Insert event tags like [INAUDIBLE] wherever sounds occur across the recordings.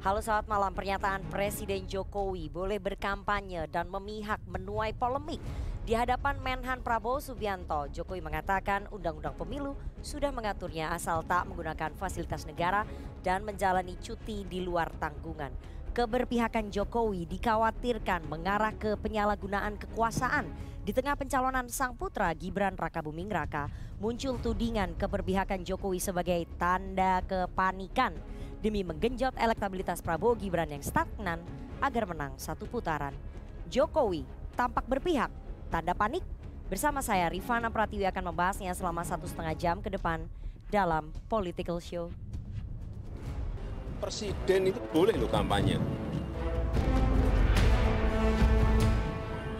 Halo selamat malam, pernyataan Presiden Jokowi boleh berkampanye dan memihak menuai polemik. Di hadapan Menhan Prabowo Subianto, Jokowi mengatakan Undang-Undang Pemilu sudah mengaturnya asal tak menggunakan fasilitas negara dan menjalani cuti di luar tanggungan. Keberpihakan Jokowi dikhawatirkan mengarah ke penyalahgunaan kekuasaan. Di tengah pencalonan sang putra Gibran Rakabuming Raka, muncul tudingan keberpihakan Jokowi sebagai tanda kepanikan demi menggenjot elektabilitas Prabowo Gibran yang stagnan agar menang satu putaran. Jokowi tampak berpihak, tanda panik. Bersama saya Rifana Pratiwi akan membahasnya selama satu setengah jam ke depan dalam Political Show. Presiden itu boleh loh kampanye.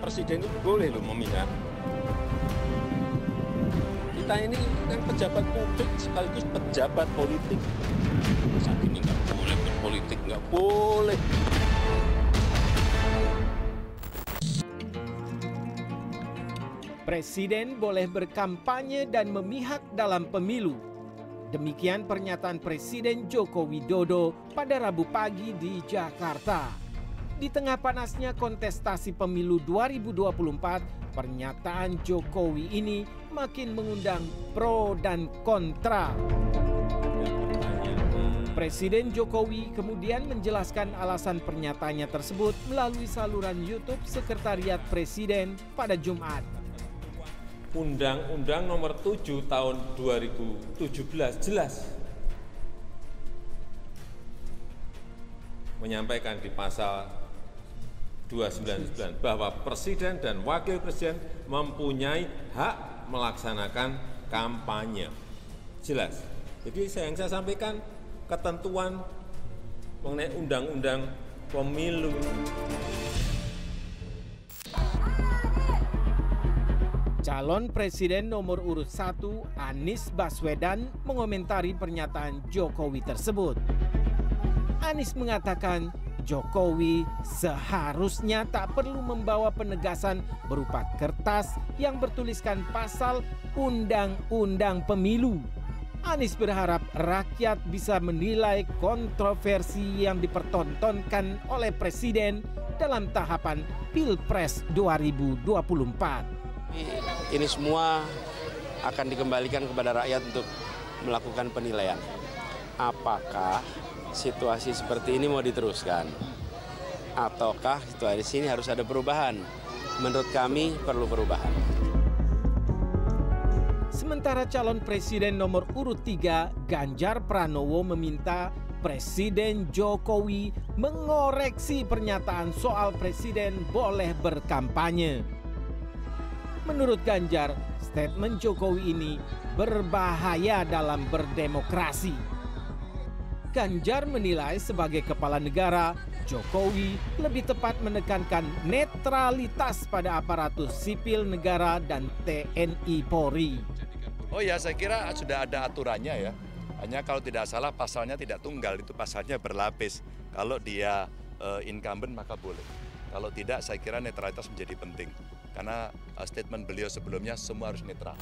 Presiden itu boleh loh memihak. Kita ini kan pejabat publik sekaligus pejabat politik saat ini nggak boleh berpolitik, nggak boleh. Presiden boleh berkampanye dan memihak dalam pemilu. Demikian pernyataan Presiden Joko Widodo pada Rabu pagi di Jakarta. Di tengah panasnya kontestasi pemilu 2024, pernyataan Jokowi ini makin mengundang pro dan kontra. Presiden Jokowi kemudian menjelaskan alasan pernyataannya tersebut melalui saluran YouTube Sekretariat Presiden pada Jumat. Undang-Undang nomor 7 tahun 2017 jelas menyampaikan di pasal 299 bahwa presiden dan wakil presiden mempunyai hak melaksanakan kampanye. Jelas. Jadi yang saya sampaikan ketentuan mengenai undang-undang pemilu. Calon Presiden nomor urut 1 Anies Baswedan mengomentari pernyataan Jokowi tersebut. Anies mengatakan Jokowi seharusnya tak perlu membawa penegasan berupa kertas yang bertuliskan pasal Undang-Undang Pemilu Anies berharap rakyat bisa menilai kontroversi yang dipertontonkan oleh Presiden dalam tahapan Pilpres 2024. Ini semua akan dikembalikan kepada rakyat untuk melakukan penilaian. Apakah situasi seperti ini mau diteruskan? Ataukah situasi ini harus ada perubahan? Menurut kami perlu perubahan. Sementara calon presiden nomor urut 3 Ganjar Pranowo meminta Presiden Jokowi mengoreksi pernyataan soal presiden boleh berkampanye. Menurut Ganjar, statement Jokowi ini berbahaya dalam berdemokrasi. Ganjar menilai sebagai kepala negara, Jokowi lebih tepat menekankan netralitas pada aparatus sipil negara dan TNI Polri. Oh ya, saya kira sudah ada aturannya ya. Hanya kalau tidak salah pasalnya tidak tunggal, itu pasalnya berlapis. Kalau dia uh, incumbent maka boleh. Kalau tidak, saya kira netralitas menjadi penting. Karena uh, statement beliau sebelumnya semua harus netral.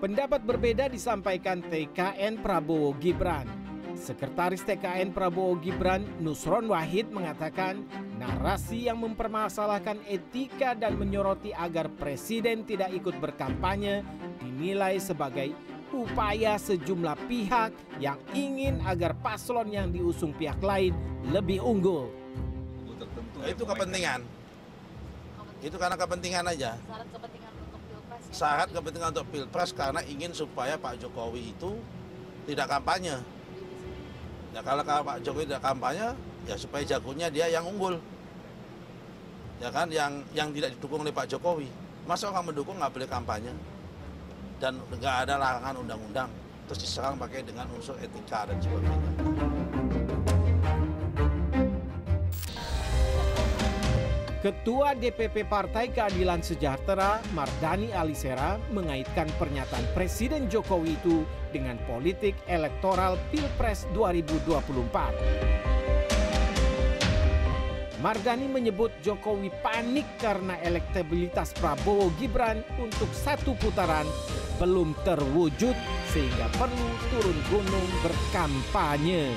Pendapat berbeda disampaikan TKN Prabowo Gibran. Sekretaris TKN Prabowo Gibran Nusron Wahid mengatakan narasi yang mempermasalahkan etika dan menyoroti agar presiden tidak ikut berkampanye dinilai sebagai upaya sejumlah pihak yang ingin agar paslon yang diusung pihak lain lebih unggul. Itu kepentingan. Itu karena kepentingan aja. Syarat kepentingan. Syarat kepentingan untuk pilpres karena ingin supaya Pak Jokowi itu tidak kampanye. Ya kalau Pak Jokowi tidak kampanye, ya supaya jagonya dia yang unggul. Ya kan, yang yang tidak didukung oleh Pak Jokowi. Masa orang mendukung nggak boleh kampanye? Dan nggak ada larangan undang-undang. Terus diserang pakai dengan unsur etika dan sebagainya. Ketua DPP Partai Keadilan Sejahtera Mardani Alisera mengaitkan pernyataan Presiden Jokowi itu dengan politik elektoral Pilpres 2024. Mardani menyebut Jokowi panik karena elektabilitas Prabowo Gibran untuk satu putaran belum terwujud sehingga perlu turun gunung berkampanye.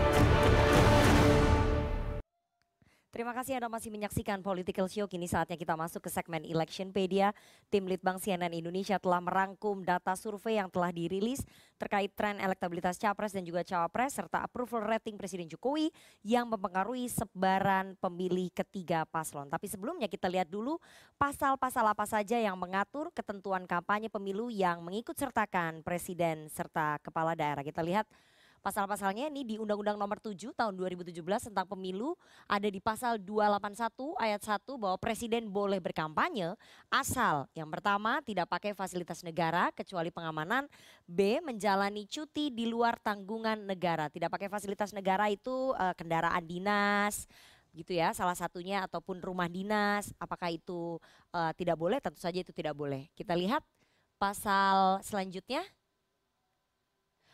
Terima kasih Anda masih menyaksikan Political Show. Kini saatnya kita masuk ke segmen Electionpedia. Tim Litbang CNN Indonesia telah merangkum data survei yang telah dirilis terkait tren elektabilitas Capres dan juga Cawapres serta approval rating Presiden Jokowi yang mempengaruhi sebaran pemilih ketiga paslon. Tapi sebelumnya kita lihat dulu pasal-pasal apa saja yang mengatur ketentuan kampanye pemilu yang mengikut sertakan Presiden serta Kepala Daerah. Kita lihat Pasal-pasalnya ini di Undang-Undang Nomor 7 Tahun 2017 tentang Pemilu ada di pasal 281 ayat 1 bahwa presiden boleh berkampanye asal yang pertama tidak pakai fasilitas negara kecuali pengamanan, B menjalani cuti di luar tanggungan negara. Tidak pakai fasilitas negara itu uh, kendaraan dinas, gitu ya salah satunya ataupun rumah dinas. Apakah itu uh, tidak boleh? Tentu saja itu tidak boleh. Kita lihat pasal selanjutnya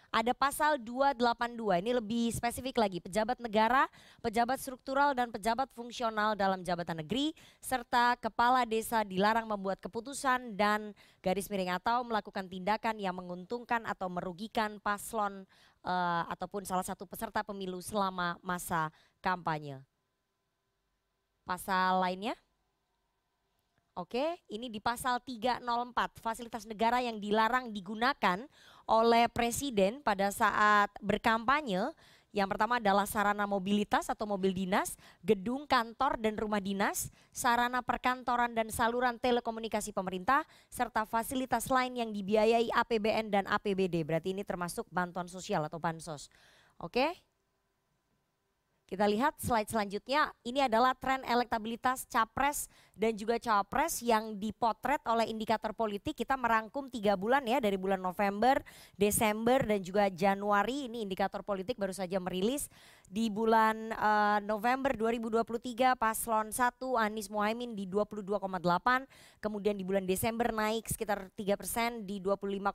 ada pasal 282 ini lebih spesifik lagi pejabat negara, pejabat struktural dan pejabat fungsional dalam jabatan negeri serta kepala desa dilarang membuat keputusan dan garis miring atau melakukan tindakan yang menguntungkan atau merugikan paslon uh, ataupun salah satu peserta pemilu selama masa kampanye. Pasal lainnya? Oke, ini di pasal 304, fasilitas negara yang dilarang digunakan oleh presiden pada saat berkampanye. Yang pertama adalah sarana mobilitas atau mobil dinas, gedung kantor dan rumah dinas, sarana perkantoran dan saluran telekomunikasi pemerintah, serta fasilitas lain yang dibiayai APBN dan APBD. Berarti ini termasuk bantuan sosial atau bansos. Oke, kita lihat slide selanjutnya, ini adalah tren elektabilitas capres dan juga cawapres yang dipotret oleh indikator politik. Kita merangkum tiga bulan ya dari bulan November, Desember dan juga Januari. Ini indikator politik baru saja merilis di bulan uh, November 2023 paslon 1 Anies Mohaimin di 22,8, kemudian di bulan Desember naik sekitar 3 persen di 25,5,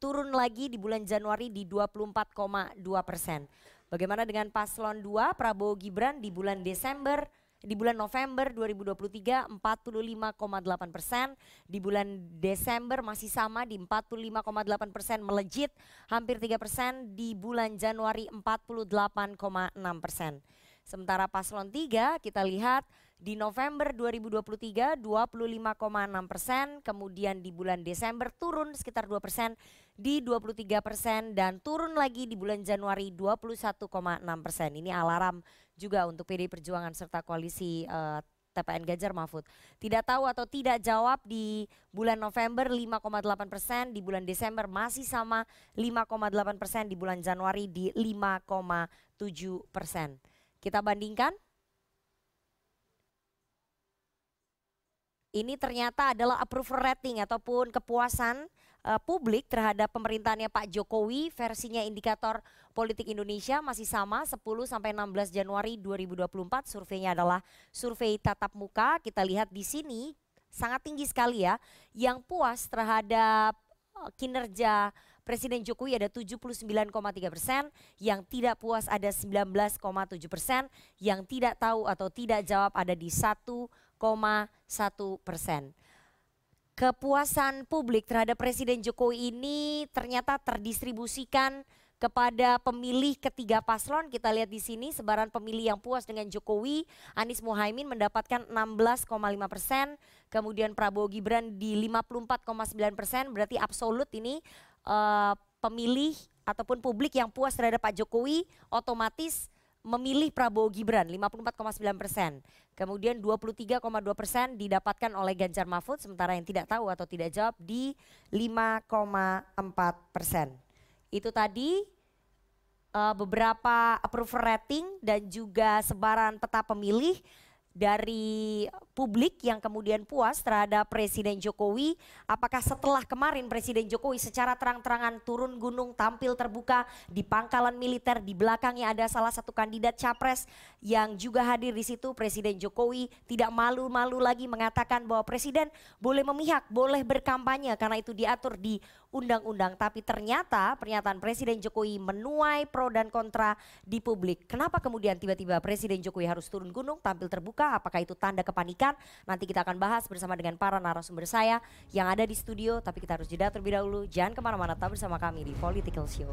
turun lagi di bulan Januari di 24,2 persen. Bagaimana dengan paslon 2 Prabowo Gibran di bulan Desember di bulan November 2023 45,8 persen, di bulan Desember masih sama di 45,8 persen melejit hampir 3 persen, di bulan Januari 48,6 persen. Sementara paslon 3 kita lihat di November 2023 25,6 persen, kemudian di bulan Desember turun sekitar 2 persen di 23 persen dan turun lagi di bulan Januari 21,6 persen. Ini alarm juga untuk PD Perjuangan serta koalisi uh, eh, TPN Ganjar Mahfud. Tidak tahu atau tidak jawab di bulan November 5,8 persen, di bulan Desember masih sama 5,8 persen, di bulan Januari di 5,7 persen. Kita bandingkan ini ternyata adalah approval rating ataupun kepuasan uh, publik terhadap pemerintahannya Pak Jokowi versinya indikator politik Indonesia masih sama 10 sampai 16 Januari 2024 surveinya adalah survei tatap muka. Kita lihat di sini sangat tinggi sekali ya yang puas terhadap uh, kinerja Presiden Jokowi ada 79,3 persen, yang tidak puas ada 19,7 persen, yang tidak tahu atau tidak jawab ada di 1,1 persen. Kepuasan publik terhadap Presiden Jokowi ini ternyata terdistribusikan kepada pemilih ketiga paslon kita lihat di sini sebaran pemilih yang puas dengan Jokowi Anies Mohaimin mendapatkan 16,5 persen kemudian Prabowo Gibran di 54,9 persen berarti absolut ini uh, pemilih ataupun publik yang puas terhadap Pak Jokowi otomatis memilih Prabowo Gibran 54,9 persen. Kemudian 23,2 persen didapatkan oleh Ganjar Mahfud sementara yang tidak tahu atau tidak jawab di 5,4 persen. Itu tadi uh, beberapa approval rating dan juga sebaran peta pemilih dari publik yang kemudian puas terhadap Presiden Jokowi. Apakah setelah kemarin Presiden Jokowi secara terang-terangan turun gunung tampil terbuka di pangkalan militer di belakangnya ada salah satu kandidat capres yang juga hadir di situ Presiden Jokowi tidak malu-malu lagi mengatakan bahwa Presiden boleh memihak, boleh berkampanye karena itu diatur di undang-undang. Tapi ternyata pernyataan Presiden Jokowi menuai pro dan kontra di publik. Kenapa kemudian tiba-tiba Presiden Jokowi harus turun gunung tampil terbuka? Apakah itu tanda kepanikan? Nanti kita akan bahas bersama dengan para narasumber saya yang ada di studio. Tapi kita harus jeda terlebih dahulu. Jangan ke mana-mana, tetap bersama kami di Political Show.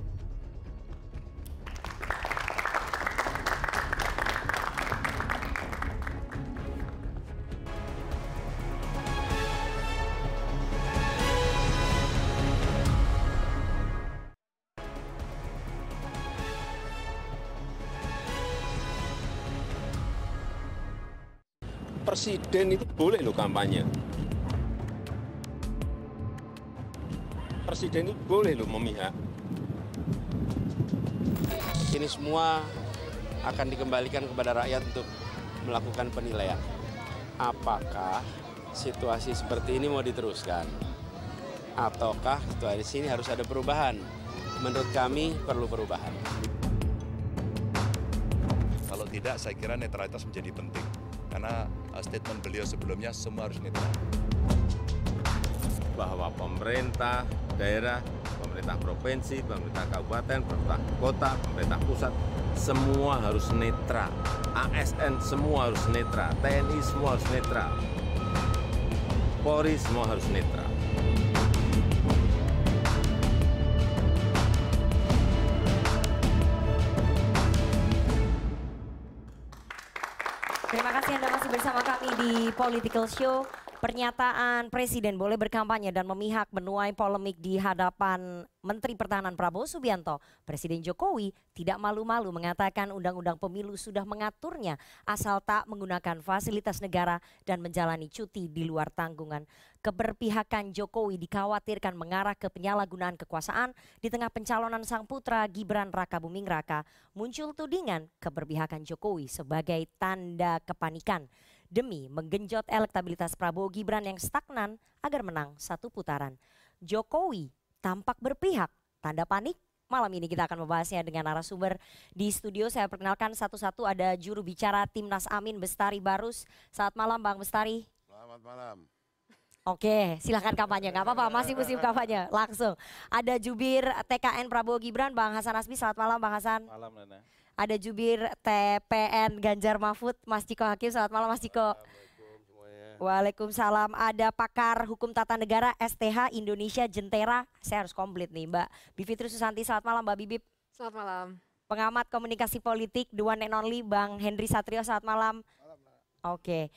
Presiden itu boleh loh kampanye. Presiden itu boleh loh memihak. Ini semua akan dikembalikan kepada rakyat untuk melakukan penilaian. Apakah situasi seperti ini mau diteruskan? Ataukah situasi ini harus ada perubahan? Menurut kami perlu perubahan. Kalau tidak, saya kira netralitas menjadi penting. Karena statement beliau sebelumnya semua harus netral. bahwa pemerintah daerah, pemerintah provinsi, pemerintah kabupaten, pemerintah kota, pemerintah pusat, semua harus netral. ASN semua harus netral, TNI semua harus netral, Polri semua harus netral. Di Political Show. Pernyataan Presiden boleh berkampanye dan memihak menuai polemik di hadapan Menteri Pertahanan Prabowo Subianto. Presiden Jokowi tidak malu-malu mengatakan undang-undang pemilu sudah mengaturnya asal tak menggunakan fasilitas negara dan menjalani cuti di luar tanggungan. Keberpihakan Jokowi dikhawatirkan mengarah ke penyalahgunaan kekuasaan di tengah pencalonan sang putra Gibran Raka Buming Raka. Muncul tudingan keberpihakan Jokowi sebagai tanda kepanikan demi menggenjot elektabilitas Prabowo Gibran yang stagnan agar menang satu putaran. Jokowi tampak berpihak, tanda panik. Malam ini kita akan membahasnya dengan narasumber di studio. Saya perkenalkan satu-satu ada juru bicara Timnas Amin Bestari Barus. Saat malam Bang Bestari. Selamat malam. Oke, silahkan kampanye. Nggak apa-apa, masih musim kampanye. Langsung. Ada jubir TKN Prabowo Gibran, Bang Hasan Asbi. Selamat malam, Bang Hasan. Malam Nana. Ada jubir TPN Ganjar Mahfud, Mas Ciko Hakim. Selamat malam, Mas Ciko. Waalaikumsalam. Ada pakar hukum tata negara STH Indonesia Jentera. Saya harus komplit nih, Mbak Bivitri Susanti. Selamat malam, Mbak Bibip. Selamat malam. Pengamat komunikasi politik, the one and only, Bang Henry Satrio. Selamat malam. Oke.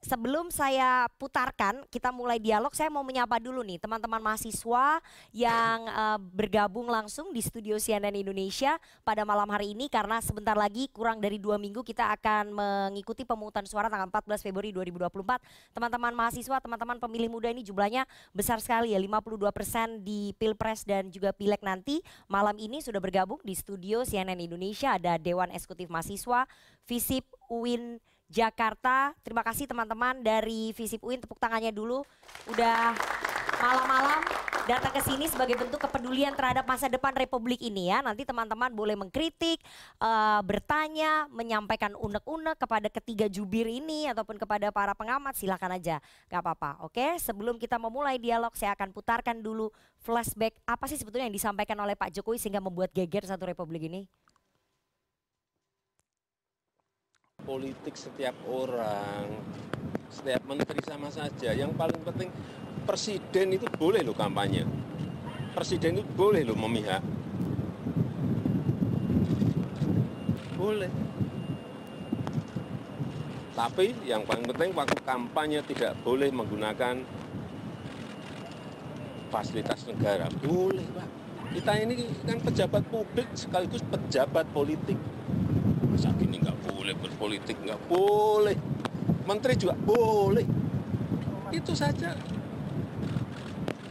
Sebelum saya putarkan, kita mulai dialog. Saya mau menyapa dulu nih teman-teman mahasiswa yang [CLEARS THROAT] eh, bergabung langsung di studio CNN Indonesia pada malam hari ini karena sebentar lagi kurang dari dua minggu kita akan mengikuti pemungutan suara tanggal 14 Februari 2024. Teman-teman mahasiswa, teman-teman pemilih muda ini jumlahnya besar sekali ya, 52 persen di pilpres dan juga pileg nanti. Malam ini sudah bergabung di studio CNN Indonesia ada Dewan Eksekutif Mahasiswa, Visip UIN Jakarta. Terima kasih teman-teman dari Visip UIN tepuk tangannya dulu. Udah malam-malam datang ke sini sebagai bentuk kepedulian terhadap masa depan Republik ini ya. Nanti teman-teman boleh mengkritik, eh, bertanya, menyampaikan unek-unek kepada ketiga jubir ini ataupun kepada para pengamat silahkan aja. Gak apa-apa, oke? Sebelum kita memulai dialog saya akan putarkan dulu flashback apa sih sebetulnya yang disampaikan oleh Pak Jokowi sehingga membuat geger satu Republik ini. Politik setiap orang, setiap menteri sama saja. Yang paling penting presiden itu boleh loh kampanye. Presiden itu boleh loh memihak. Boleh. Tapi yang paling penting waktu kampanye tidak boleh menggunakan fasilitas negara. Boleh, Pak. Kita ini kan pejabat publik sekaligus pejabat politik. Masa gini nggak boleh berpolitik, nggak boleh. Menteri juga boleh. Itu saja.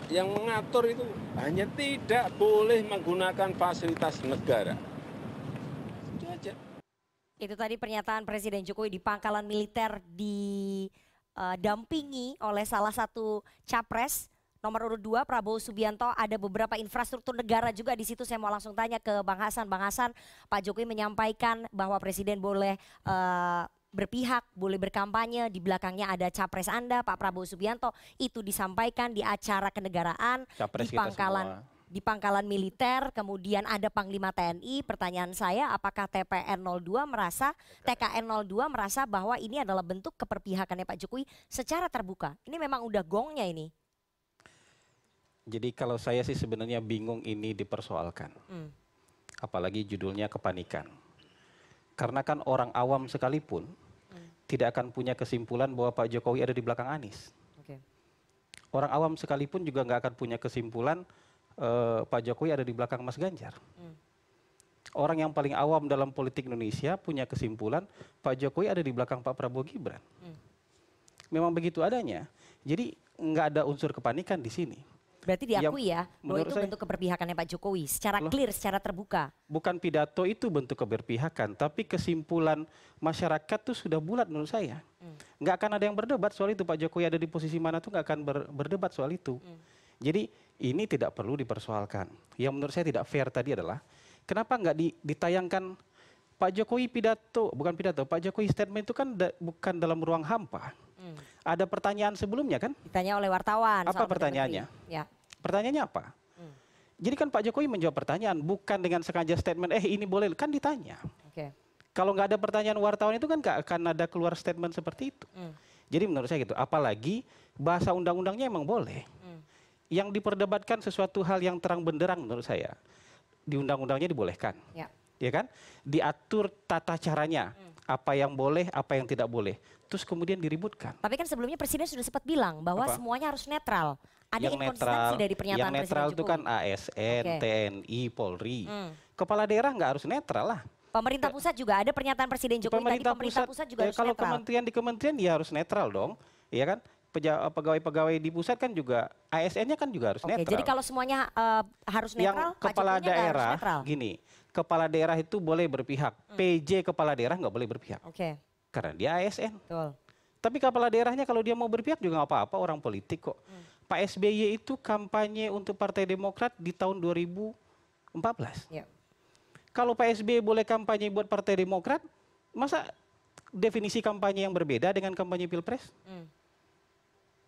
Yang mengatur itu hanya tidak boleh menggunakan fasilitas negara. Itu aja. Itu tadi pernyataan Presiden Jokowi di pangkalan militer di didampingi oleh salah satu capres nomor urut 2 Prabowo Subianto ada beberapa infrastruktur negara juga di situ saya mau langsung tanya ke Bang Hasan Bang Hasan Pak Jokowi menyampaikan bahwa presiden boleh uh, berpihak, boleh berkampanye, di belakangnya ada capres Anda, Pak Prabowo Subianto, itu disampaikan di acara kenegaraan, capres di pangkalan di pangkalan militer, kemudian ada Panglima TNI. Pertanyaan saya, apakah TPN 02 merasa, TKN 02 merasa bahwa ini adalah bentuk keperpihakannya Pak Jokowi secara terbuka? Ini memang udah gongnya ini. Jadi kalau saya sih sebenarnya bingung ini dipersoalkan. Hmm. Apalagi judulnya kepanikan. Karena kan orang awam sekalipun hmm. tidak akan punya kesimpulan bahwa Pak Jokowi ada di belakang Anies. Okay. Orang awam sekalipun juga nggak akan punya kesimpulan uh, Pak Jokowi ada di belakang Mas Ganjar. Hmm. Orang yang paling awam dalam politik Indonesia punya kesimpulan Pak Jokowi ada di belakang Pak Prabowo Gibran. Hmm. Memang begitu adanya. Jadi nggak ada unsur kepanikan di sini. Berarti diakui ya, ya bahwa itu saya, bentuk keberpihakannya Pak Jokowi secara loh, clear, secara terbuka. Bukan pidato itu bentuk keberpihakan, tapi kesimpulan masyarakat itu sudah bulat menurut saya. Hmm. Nggak akan ada yang berdebat soal itu Pak Jokowi ada di posisi mana tuh nggak akan ber, berdebat soal itu. Hmm. Jadi ini tidak perlu dipersoalkan. Yang menurut saya tidak fair tadi adalah kenapa nggak di, ditayangkan Pak Jokowi pidato, bukan pidato, Pak Jokowi statement itu kan da, bukan dalam ruang hampa. Hmm. Ada pertanyaan sebelumnya kan? Ditanya oleh wartawan. Apa pertanyaannya? Ya. Pertanyaannya apa? Hmm. Jadi kan Pak Jokowi menjawab pertanyaan bukan dengan sengaja statement eh ini boleh kan ditanya. Okay. Kalau nggak ada pertanyaan wartawan itu kan nggak akan ada keluar statement seperti itu. Hmm. Jadi menurut saya gitu. Apalagi bahasa undang-undangnya emang boleh. Hmm. Yang diperdebatkan sesuatu hal yang terang benderang menurut saya di undang-undangnya dibolehkan. Ya. ya kan? Diatur tata caranya. Hmm. Apa yang boleh, apa yang tidak boleh terus kemudian diributkan. Tapi kan sebelumnya presiden sudah sempat bilang bahwa Apa? semuanya harus netral. Ada yang netral, dari pernyataan yang netral itu kan ASN, okay. TNI, Polri. Hmm. Kepala daerah nggak harus netral lah. Pemerintah pusat juga ada pernyataan Presiden Jokowi pemerintah tadi pemerintah pusat, pusat juga ya, harus kalau netral. Kalau kementerian di kementerian dia harus netral dong, ya kan? Pegawai-pegawai di pusat kan juga ASN-nya kan juga harus Oke, netral. Jadi kalau semuanya uh, harus netral, yang kepala daerah gini, kepala daerah itu boleh berpihak, hmm. PJ kepala daerah nggak boleh berpihak. Oke. Karena dia ASN. Betul. Tapi kepala daerahnya kalau dia mau berpihak juga nggak apa-apa orang politik kok. Hmm. Pak SBY itu kampanye untuk Partai Demokrat di tahun 2014. Ya. Kalau Pak SBY boleh kampanye buat Partai Demokrat, masa definisi kampanye yang berbeda dengan kampanye Pilpres? Hmm.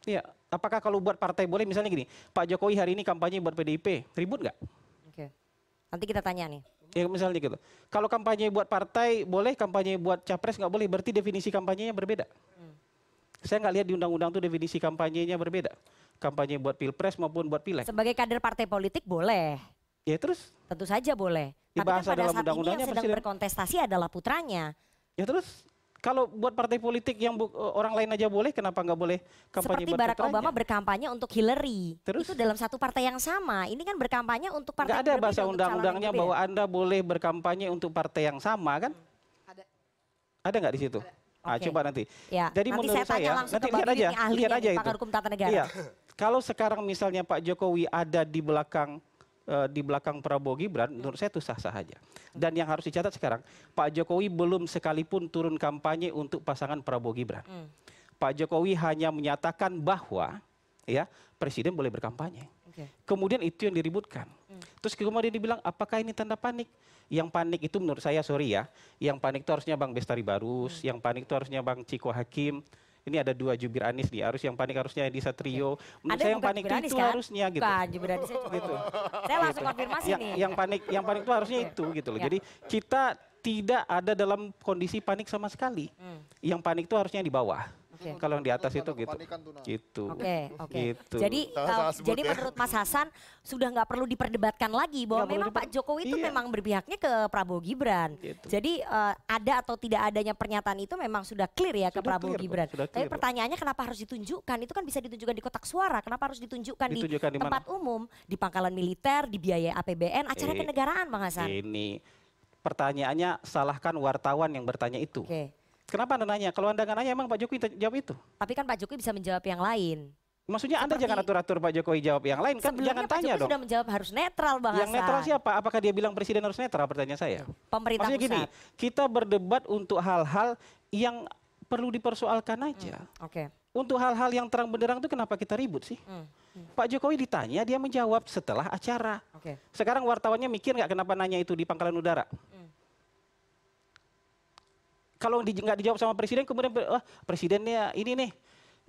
Ya, apakah kalau buat partai boleh misalnya gini, Pak Jokowi hari ini kampanye buat PDIP, ribut nggak? Oke, nanti kita tanya nih. Ya misalnya gitu. Kalau kampanye buat partai boleh, kampanye buat capres nggak boleh. Berarti definisi kampanyenya berbeda. Hmm. Saya nggak lihat di undang-undang itu definisi kampanyenya berbeda. Kampanye buat pilpres maupun buat pileg. Sebagai kader partai politik boleh. Ya terus? Tentu saja boleh. Tapi kan pada saat ini yang sedang berkontestasi adalah putranya. Ya terus kalau buat partai politik yang bu, eh, orang lain aja boleh, kenapa nggak boleh kampanye Seperti Barack Obama berkampanye untuk Hillary. Terus? Itu dalam satu partai yang sama. Ini kan berkampanye untuk partai Gak ada bahasa undang-undangnya bahwa Anda boleh berkampanye untuk partai yang sama kan? Ada. Ada nggak di situ? Ada. Ah, coba nanti. Ya, Jadi nanti menurut saya, saya nanti lihat aja, lihat aja itu. Hukum tata negara. Iya. Kalau sekarang misalnya Pak Jokowi ada di belakang di belakang Prabowo Gibran, menurut saya itu sah-sah saja. Dan yang harus dicatat sekarang, Pak Jokowi belum sekalipun turun kampanye untuk pasangan Prabowo Gibran. Hmm. Pak Jokowi hanya menyatakan bahwa ya presiden boleh berkampanye. Okay. Kemudian itu yang diributkan. Hmm. Terus kemudian dibilang apakah ini tanda panik? Yang panik itu menurut saya sorry ya, yang panik itu harusnya Bang Bestari Barus, hmm. yang panik itu harusnya Bang Ciko Hakim, ini ada dua jubir Anies nih, harus yang panik harusnya di Satrio. Menurut ada saya yang panik itu, kan? harusnya gitu. Bukan, jubir Anies gitu. Saya langsung konfirmasi yang, nih. Yang panik, yang panik itu harusnya itu gitu loh. Ya. Jadi kita tidak ada dalam kondisi panik sama sekali. Hmm. Yang panik itu harusnya di bawah. Okay. Kalau yang di atas itu gitu. Gitu. Oke, okay, oke. Okay. Gitu. Jadi uh, jadi ya. menurut Mas Hasan sudah nggak perlu diperdebatkan lagi bahwa gak memang Pak Jokowi itu iya. memang berpihaknya ke Prabowo Gibran. Gitu. Jadi uh, ada atau tidak adanya pernyataan itu memang sudah clear ya sudah ke Prabowo clear, Gibran. Kok, Tapi pertanyaannya kenapa harus ditunjukkan? Itu kan bisa ditunjukkan di kotak suara. Kenapa harus ditunjukkan, ditunjukkan di, di tempat umum, di pangkalan militer, di biaya APBN, acara eh, kenegaraan, Bang Hasan? Ini pertanyaannya salahkan wartawan yang bertanya itu. Okay. Kenapa Anda nanya? Kalau Anda nggak nanya emang Pak Jokowi jawab itu? Tapi kan Pak Jokowi bisa menjawab yang lain. Maksudnya Seperti, Anda jangan atur-atur Pak Jokowi jawab yang lain kan jangan Pak tanya Jokowi dong. sudah menjawab harus netral Bang Yang netral siapa? Apakah dia bilang presiden harus netral pertanyaan saya? Pemerintah Maksudnya pusat. gini, kita berdebat untuk hal-hal yang perlu dipersoalkan aja. Hmm, Oke. Okay. untuk hal-hal yang terang benderang itu kenapa kita ribut sih? Hmm. Pak Jokowi ditanya, dia menjawab setelah acara. Oke. Sekarang wartawannya mikir nggak kenapa nanya itu di pangkalan udara? Hmm. Kalau di, nggak dijawab sama presiden, kemudian wah presidennya ini nih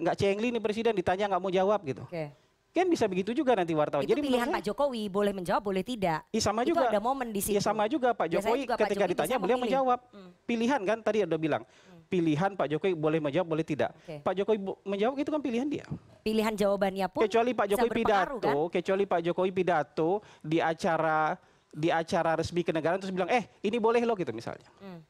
nggak cengli nih presiden ditanya nggak mau jawab gitu. Oke. Kan bisa begitu juga nanti wartawan. Itu Jadi pilihan Pak Jokowi, boleh menjawab, boleh tidak. Ih, sama Itu juga. ada momen di situ. Ya sama juga Pak Jokowi juga Pak ketika Jokowi ditanya beliau memilih. menjawab. Hmm. Pilihan kan tadi udah bilang. Pilihan Pak Jokowi boleh menjawab boleh tidak. Oke. Pak Jokowi menjawab itu kan pilihan dia. Pilihan jawabannya pun kecuali Pak Jokowi pidato, kan? kecuali Pak Jokowi pidato di acara di acara resmi kenegaraan terus bilang, "Eh, ini boleh loh" gitu misalnya. Hmm.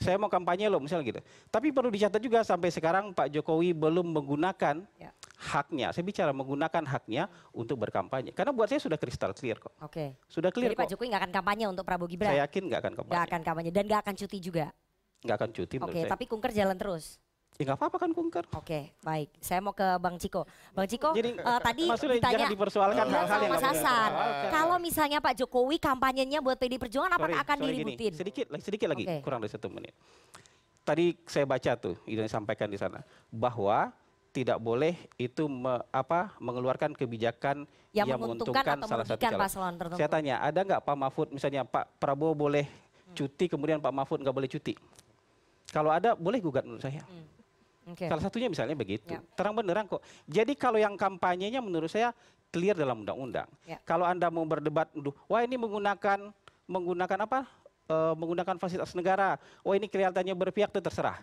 Saya mau kampanye loh misalnya gitu. Tapi perlu dicatat juga sampai sekarang Pak Jokowi belum menggunakan Ya. haknya. Saya bicara menggunakan haknya untuk berkampanye. Karena buat saya sudah kristal clear kok. Oke. Sudah clear Jadi Pak kok. Jokowi nggak akan kampanye untuk Prabowo Gibran. Saya yakin nggak akan kampanye. Nggak akan kampanye dan nggak akan cuti juga. Nggak akan cuti Oke, saya. tapi kunker jalan terus. Ya nggak apa-apa kan kunker. Oke, baik. Saya mau ke Bang Ciko. Bang Ciko, Jadi, eh, tadi ditanya jangan dipersoalkan Bilang hal-hal sama yang Mas Hasan. dipersoalkan. Kalau misalnya Pak Jokowi kampanyenya buat PD Perjuangan apakah Sorry, akan sorry gini. diributin? Sedikit, lagi- sedikit lagi, Oke. kurang dari satu menit. Tadi saya baca tuh, yang disampaikan di sana bahwa tidak boleh itu me- apa mengeluarkan kebijakan Yang menguntungkan atau salah satu calon. tertentu. Saya tanya, ada nggak Pak Mahfud misalnya Pak Prabowo boleh Hmm. cuti kemudian Pak Mahfud nggak boleh cuti? Kalau ada boleh gugat menurut saya. Oke. Salah satunya misalnya begitu. Ya. Terang benderang kok. Jadi kalau yang kampanyenya menurut saya clear dalam undang-undang. Ya. Kalau Anda mau berdebat, "Duh, wah ini menggunakan menggunakan apa? Eh, menggunakan fasilitas negara. Oh ini kelihatannya berpihak itu terserah.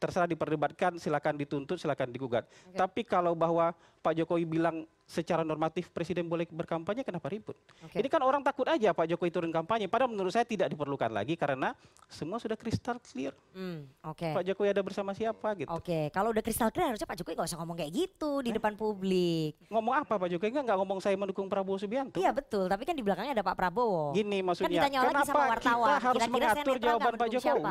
Terserah diperdebatkan, silakan dituntut, silakan digugat. Tapi kalau bahwa Pak Jokowi bilang secara normatif presiden boleh berkampanye, kenapa ribut? Oke. Ini kan orang takut aja Pak Jokowi turun kampanye. Padahal menurut saya tidak diperlukan lagi karena semua sudah kristal clear. Hmm, Oke. Pak Jokowi ada bersama siapa gitu. Oke, kalau udah kristal clear harusnya Pak Jokowi nggak usah ngomong kayak gitu di depan publik. Ngomong apa Pak Jokowi? Enggak, enggak ngomong saya mendukung Prabowo Subianto. Iya betul, tapi kan di belakangnya ada Pak Prabowo. Gini maksudnya, ditanya lagi kenapa sama wartawan, kita harus kira-kira saya mengatur jawaban nggak Pak mendukung siapa?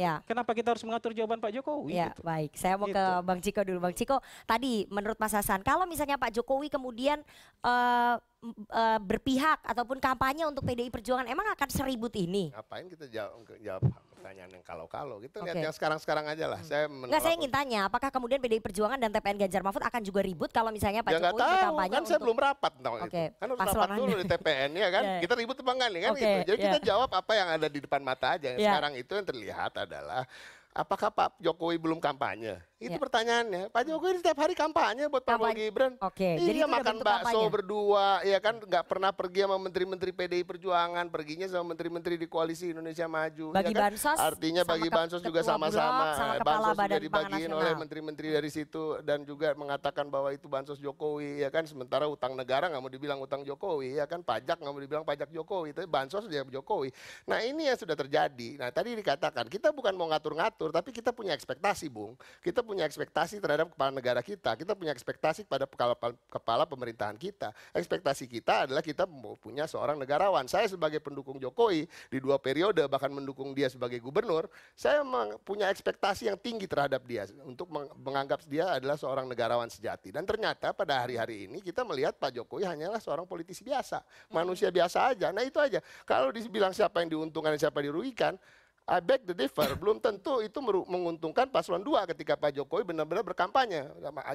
Ya. Kenapa kita harus mengatur jawaban Pak Jokowi? Ya, gitu? baik. Saya mau ke Gitu. Bang Ciko dulu. Bang Ciko, tadi menurut Mas Hasan, kalau misalnya Pak Jokowi kemudian eh, m- eh, berpihak ataupun kampanye untuk PDI Perjuangan, emang akan seribut ini? Ngapain kita jawab, jawab pertanyaan yang kalau-kalau? Kita lihat Oke. yang sekarang-sekarang aja lah. Saya Enggak, saya ingin tanya, apakah kemudian PDI Perjuangan dan TPN Ganjar Mahfud akan juga ribut kalau misalnya Pak ya nggak Jokowi tahu, berkampanye kan saya untuk belum rapat tentang Oke, itu. Kan harus paslon rapat dulu di TPN ya kan. [LAUGHS] Ya, ya. Kita ribut apa enggak nih kan Oke, gitu. Jadi kita ya. jawab apa yang ada di depan mata aja. Ya. Sekarang itu yang terlihat adalah apakah Pak Jokowi belum kampanye? Itu Ya. pertanyaannya. Pak Jokowi setiap hari kampanye buat Prabowo. Gibran. Oke, jadi Iya udah makan bakso kampanye. berdua, ya kan nggak pernah pergi sama menteri-menteri PDI Perjuangan, perginya sama menteri-menteri di koalisi Indonesia Maju. Bagi ya kan? bansos Artinya bagi bansos juga sama-sama. sama Eh, bansos juga dibagiin oleh menteri-menteri dari situ dan juga mengatakan bahwa itu bansos Jokowi, ya kan. Sementara utang negara nggak mau dibilang utang Jokowi, ya kan. Pajak nggak mau dibilang pajak Jokowi, tapi bansos dia Jokowi. Nah ini yang sudah terjadi. Nah tadi dikatakan kita bukan mau ngatur-ngatur, tapi kita punya ekspektasi, Bung. Kita punya ekspektasi terhadap kepala negara kita. Kita punya ekspektasi pada kepala, kepala pemerintahan kita. Ekspektasi kita adalah kita punya seorang negarawan. Saya sebagai pendukung Jokowi di dua periode bahkan mendukung dia sebagai gubernur, saya punya ekspektasi yang tinggi terhadap dia untuk meng- menganggap dia adalah seorang negarawan sejati. Dan ternyata pada hari-hari ini kita melihat Pak Jokowi hanyalah seorang politisi biasa, manusia biasa aja. Nah itu aja. Kalau dibilang siapa yang diuntungkan dan siapa yang dirugikan, I beg the differ. Belum tentu itu menguntungkan paslon 2 ketika Pak Jokowi benar-benar berkampanye.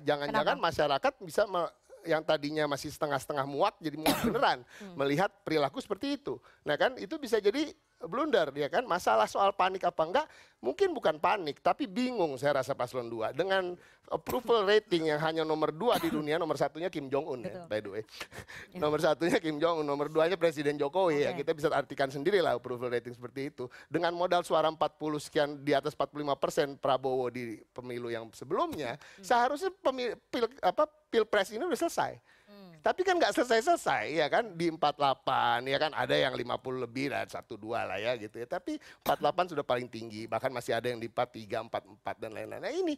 Jangan-jangan masyarakat bisa me- yang tadinya masih setengah-setengah muak jadi muak [COUGHS] beneran melihat perilaku seperti itu. Nah kan itu bisa jadi blunder ya kan. Masalah soal panik apa enggak mungkin bukan panik tapi bingung saya rasa paslon 2 dengan approval rating yang hanya nomor 2 di dunia nomor satunya Kim Jong Un ya by the way. [LAUGHS] nomor satunya Kim Jong Un, nomor duanya Presiden Jokowi ya. Oke. Kita bisa artikan sendiri lah approval rating seperti itu. Dengan modal suara 40 sekian di atas 45 persen Prabowo di pemilu yang sebelumnya, seharusnya pemil, pil, apa, pilpres ini udah selesai. Tapi kan nggak selesai-selesai ya kan di 48 ya kan ada yang 50 lebih dan satu dua lah ya gitu ya. Tapi 48 sudah paling tinggi bahkan masih ada yang di 43, 44 dan lain-lain. Nah ini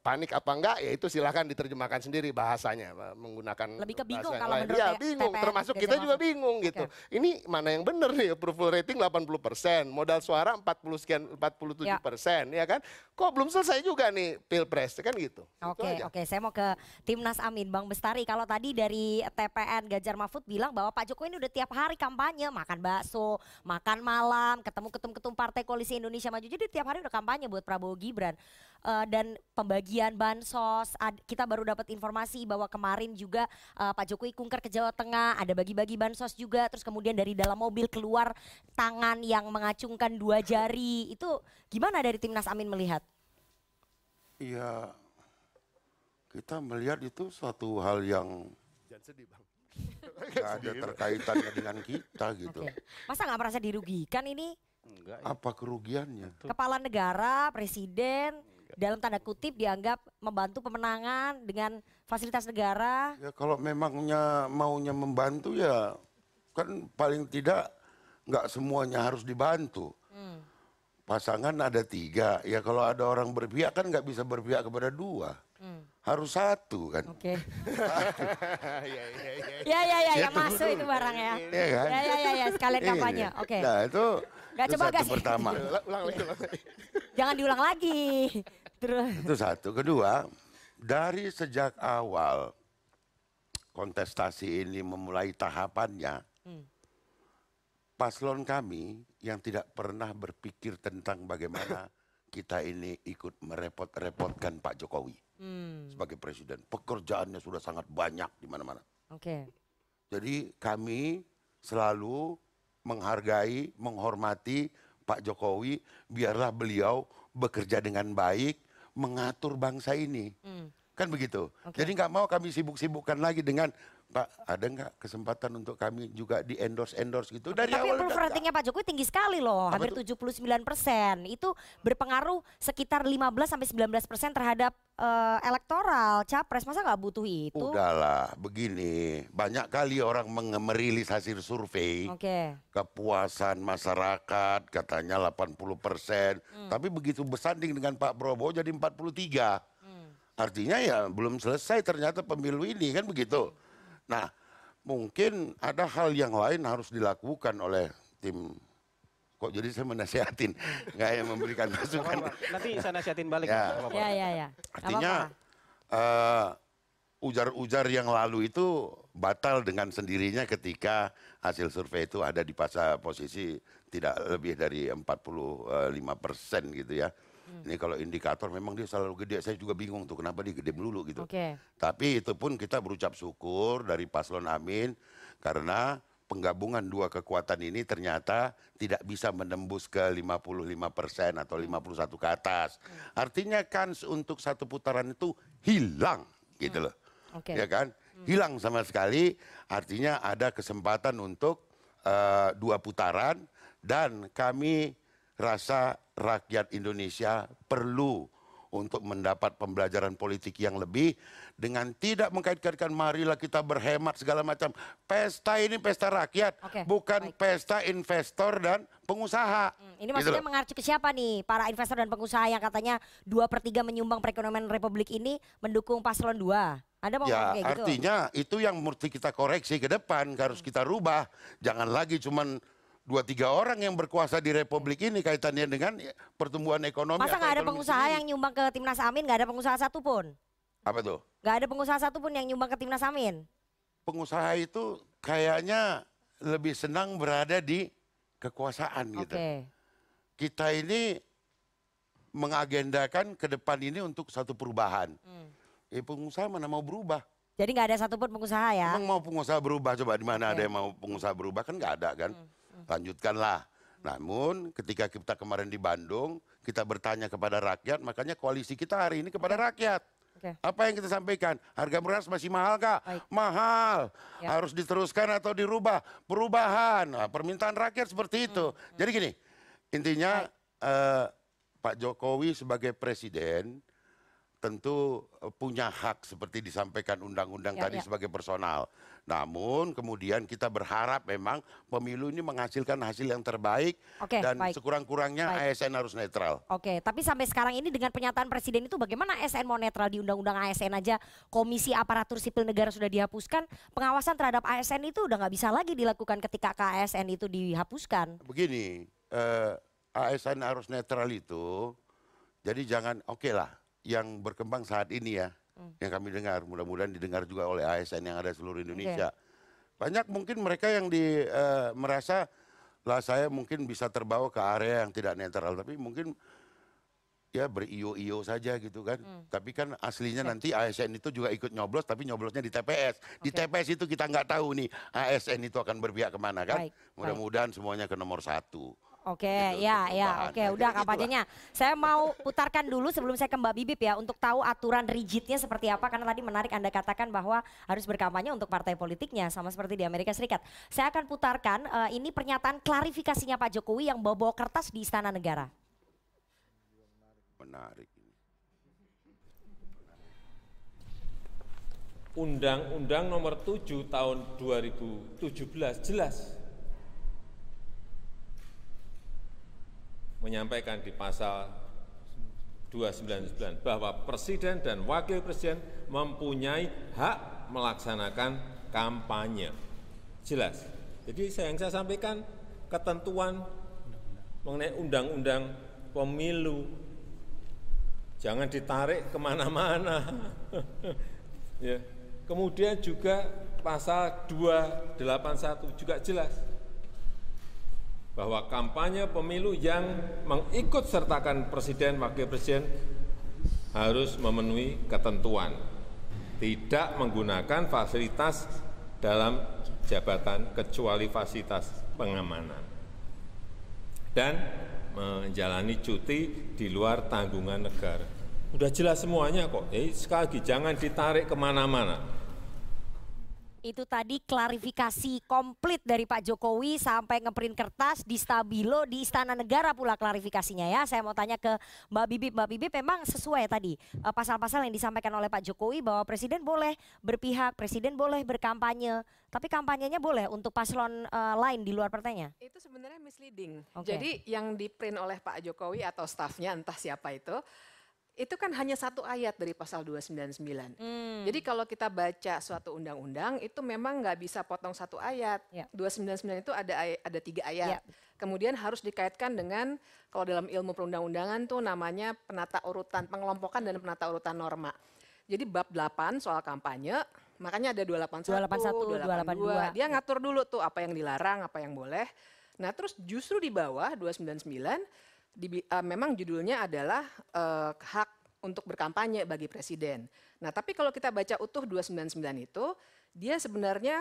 panik apa enggak ya itu silahkan diterjemahkan sendiri bahasanya menggunakan Lebih ke bingung bahasa kalau lain. menurut Ya T- bingung TPN termasuk kita juga bingung gitu. Ini mana yang benar nih approval rating 80 persen, modal suara 40 sekian 47 Ya. persen ya kan. Kok belum selesai juga nih pilpres kan gitu. Itu Oke, aja. oke. Saya mau ke Timnas Amin, Bang Bestari. Kalau tadi dari TPN Ganjar Mahfud bilang bahwa Pak Jokowi ini udah tiap hari kampanye, makan bakso, makan malam, ketemu ketum-ketum Partai Koalisi Indonesia Maju. Jadi tiap hari udah kampanye buat Prabowo Gibran. Eh, dan pembagian bansos, ad- kita baru dapat informasi bahwa kemarin juga eh, Pak Jokowi kunker ke Jawa Tengah, ada bagi-bagi bansos juga, terus kemudian dari dalam mobil keluar tangan yang mengacungkan dua jari. Itu gimana dari Timnas Amin melihat? Iya, kita melihat itu suatu hal yang Jangan sedih bang. nggak ada terkaitannya dengan kita gitu. Oke. Masa nggak merasa dirugikan ini Enggak. Apa kerugiannya? kepala negara, presiden dalam tanda kutip dianggap membantu pemenangan dengan fasilitas negara. Ya kalau memangnya maunya membantu ya kan paling tidak nggak semuanya harus dibantu. Hmm. Pasangan ada tiga, ya kalau ada orang berpihak kan nggak bisa berpihak kepada dua. Harus satu kan. Oke. [LAUGHS] Iya iya iya. Ya ya ya Ya, yang masuk itu barang ya. Iya kan? Ya ya ya ya sekalian kampanye. Oke. Nah itu, itu coba satu kasih. pertama. [LAUGHS] Ulang ulang lagi ulang lagi. Jangan diulang lagi. [LAUGHS] Terus. Itu satu. Kedua, dari sejak awal kontestasi ini memulai tahapannya, Hmm. paslon kami yang tidak pernah berpikir tentang bagaimana kita ini ikut merepot-repotkan Pak Jokowi Hmm. sebagai presiden. Pekerjaannya sudah sangat banyak di mana-mana. Oke. Jadi kami selalu menghargai, menghormati Pak Jokowi, biarlah beliau bekerja dengan baik, mengatur bangsa ini. Hmm. Kan begitu. Oke. Jadi nggak mau kami sibuk-sibukkan lagi dengan Pak, ada nggak kesempatan untuk kami juga di endorse endorse gitu dari Tapi awal approval ratingnya Pak Jokowi tinggi sekali loh, Apa hampir tuh? 79 persen. Itu berpengaruh sekitar 15 sampai 19 persen terhadap eh, elektoral capres. Masa nggak butuh itu? Udahlah, begini. Banyak kali orang merilis hasil survei. Oke. Kepuasan masyarakat katanya 80 persen. Hmm. Tapi begitu bersanding dengan Pak Prabowo jadi 43. Hmm. Artinya ya belum selesai ternyata pemilu ini kan begitu. Nah mungkin ada hal yang lain harus dilakukan oleh tim. Kok jadi saya menasehatin, [LAUGHS] nggak yang memberikan masukan. Nanti saya nasihatin balik. Ya. Ya ya ya. Artinya eh, ujar-ujar yang lalu itu batal dengan sendirinya ketika hasil survei itu ada di pasar posisi tidak lebih dari 45 persen gitu ya. Hmm. Ini kalau indikator memang dia selalu gede. Saya juga bingung tuh kenapa dia gede melulu gitu. Oke. Tapi itu pun kita berucap syukur dari Paslon Amin karena penggabungan dua kekuatan ini ternyata tidak bisa menembus ke 55 persen atau 51 ke atas. Artinya kans untuk satu putaran itu hilang gitu loh. Oke. Ya kan? Hilang sama sekali. Artinya ada kesempatan untuk eh, dua putaran dan kami rasa rakyat Indonesia perlu untuk mendapat pembelajaran politik yang lebih dengan tidak mengkait-kaitkan marilah kita berhemat segala macam. Pesta ini pesta rakyat, Oke, bukan baik. pesta investor dan pengusaha. Hmm, Ini Gitu maksudnya loh. mengacu ke siapa nih? Para investor dan pengusaha yang katanya dua per tiga menyumbang perekonomian Republik ini mendukung paslon 2. Anda mau Ya kayak gitu? artinya itu yang mesti kita koreksi ke depan harus kita rubah. Jangan lagi cuman dua tiga orang yang berkuasa di Republik ini kaitannya dengan pertumbuhan ekonomi. Masa nggak ada pengusaha sendiri. yang nyumbang ke timnas Amin? Nggak ada pengusaha satupun? apa tuh? Nggak ada pengusaha satupun yang nyumbang ke timnas Amin? Pengusaha itu kayaknya lebih senang berada di kekuasaan Oke. gitu. Kita ini mengagendakan ke depan ini untuk satu perubahan. Hmm. Eh pengusaha mana mau berubah? Jadi nggak ada satupun pengusaha ya? Emang mau pengusaha berubah coba di mana Oke. ada yang mau pengusaha berubah kan nggak ada kan? Lanjutkanlah. Namun ketika kita kemarin di Bandung kita bertanya kepada rakyat, makanya koalisi kita hari ini kepada rakyat. Oke. Apa yang kita sampaikan? Harga beras masih mahal kak? Baik. Mahal. Ya. Harus diteruskan atau dirubah. Perubahan. Nah, permintaan rakyat seperti itu. Hmm, Jadi gini, intinya eh, Pak Jokowi sebagai presiden tentu eh, punya hak seperti disampaikan undang-undang Ya, tadi ya. sebagai personal. Namun kemudian kita berharap memang pemilu ini menghasilkan hasil yang terbaik Oke, dan sekurang-kurangnya. ASN harus netral. Oke, tapi sampai sekarang ini dengan pernyataan presiden itu bagaimana ASN mau netral di undang-undang ASN aja Komisi Aparatur Sipil Negara sudah dihapuskan, pengawasan terhadap ASN itu udah nggak bisa lagi dilakukan ketika KASN itu dihapuskan. Begini, eh, ASN harus netral itu, jadi jangan oke lah yang berkembang saat ini ya yang kami dengar. Mudah-mudahan didengar juga oleh ASN yang ada seluruh Indonesia. Banyak mungkin mereka yang di eh, merasa lah saya mungkin bisa terbawa ke area yang tidak netral, tapi mungkin ya berio-iyo saja gitu kan. Tapi kan aslinya nanti ASN itu juga ikut nyoblos, tapi nyoblosnya di TPS. Di Oke. TPS itu kita nggak tahu nih ASN itu akan berpihak ke mana kan. Mudah-mudahan semuanya ke nomor satu. Oke, Gitu, ya, ya, oke, Nah, udah kampanyenya. Saya mau putarkan dulu sebelum saya ke Mbak Bibip ya, untuk tahu aturan rigidnya seperti apa. Karena tadi menarik Anda katakan bahwa harus berkampanye untuk partai politiknya, sama seperti di Amerika Serikat. Saya akan putarkan eh, ini pernyataan klarifikasinya Pak Jokowi yang bawa-bawa kertas di Istana Negara. Menarik. ini. Undang-Undang Nomor 7 Tahun 2017 jelas menyampaikan di pasal 299 bahwa presiden dan wakil presiden mempunyai hak melaksanakan kampanye. Jelas. Jadi saya yang saya sampaikan ketentuan mengenai undang-undang pemilu jangan ditarik ke mana-mana. [LAUGHS] ya. Kemudian juga pasal 281 juga jelas bahwa kampanye pemilu yang mengikut sertakan presiden wakil presiden harus memenuhi ketentuan tidak menggunakan fasilitas dalam jabatan kecuali fasilitas pengamanan dan menjalani cuti di luar tanggungan negara. Udah jelas semuanya kok. Jadi sekali lagi jangan ditarik ke mana-mana. Itu tadi klarifikasi komplit dari Pak Jokowi sampai ngeprint kertas di Stabilo di Istana Negara pula klarifikasinya ya. Saya mau tanya ke Mbak Bibip. Mbak Bibip memang sesuai tadi eh, pasal-pasal yang disampaikan oleh Pak Jokowi bahwa presiden boleh berpihak, presiden boleh berkampanye, tapi kampanyenya boleh untuk paslon eh, lain di luar partainya. Itu sebenarnya misleading. Oke. Jadi yang di print oleh Pak Jokowi atau stafnya entah siapa itu, itu kan hanya satu ayat dari pasal 299. Hmm. Jadi kalau kita baca suatu undang-undang itu memang nggak bisa potong satu ayat. Ya. 299 itu ada ada tiga ayat. Ya. Kemudian harus dikaitkan dengan kalau dalam ilmu perundang-undangan tuh namanya penata urutan pengelompokan dan penata urutan norma. Jadi bab 8 soal kampanye, makanya ada 281, 281, 282. Dia ngatur dulu tuh apa yang dilarang, apa yang boleh. Nah, terus justru di bawah 299 di, eh, memang judulnya adalah eh, hak untuk berkampanye bagi presiden. Nah, tapi kalau kita baca utuh 299 itu, dia sebenarnya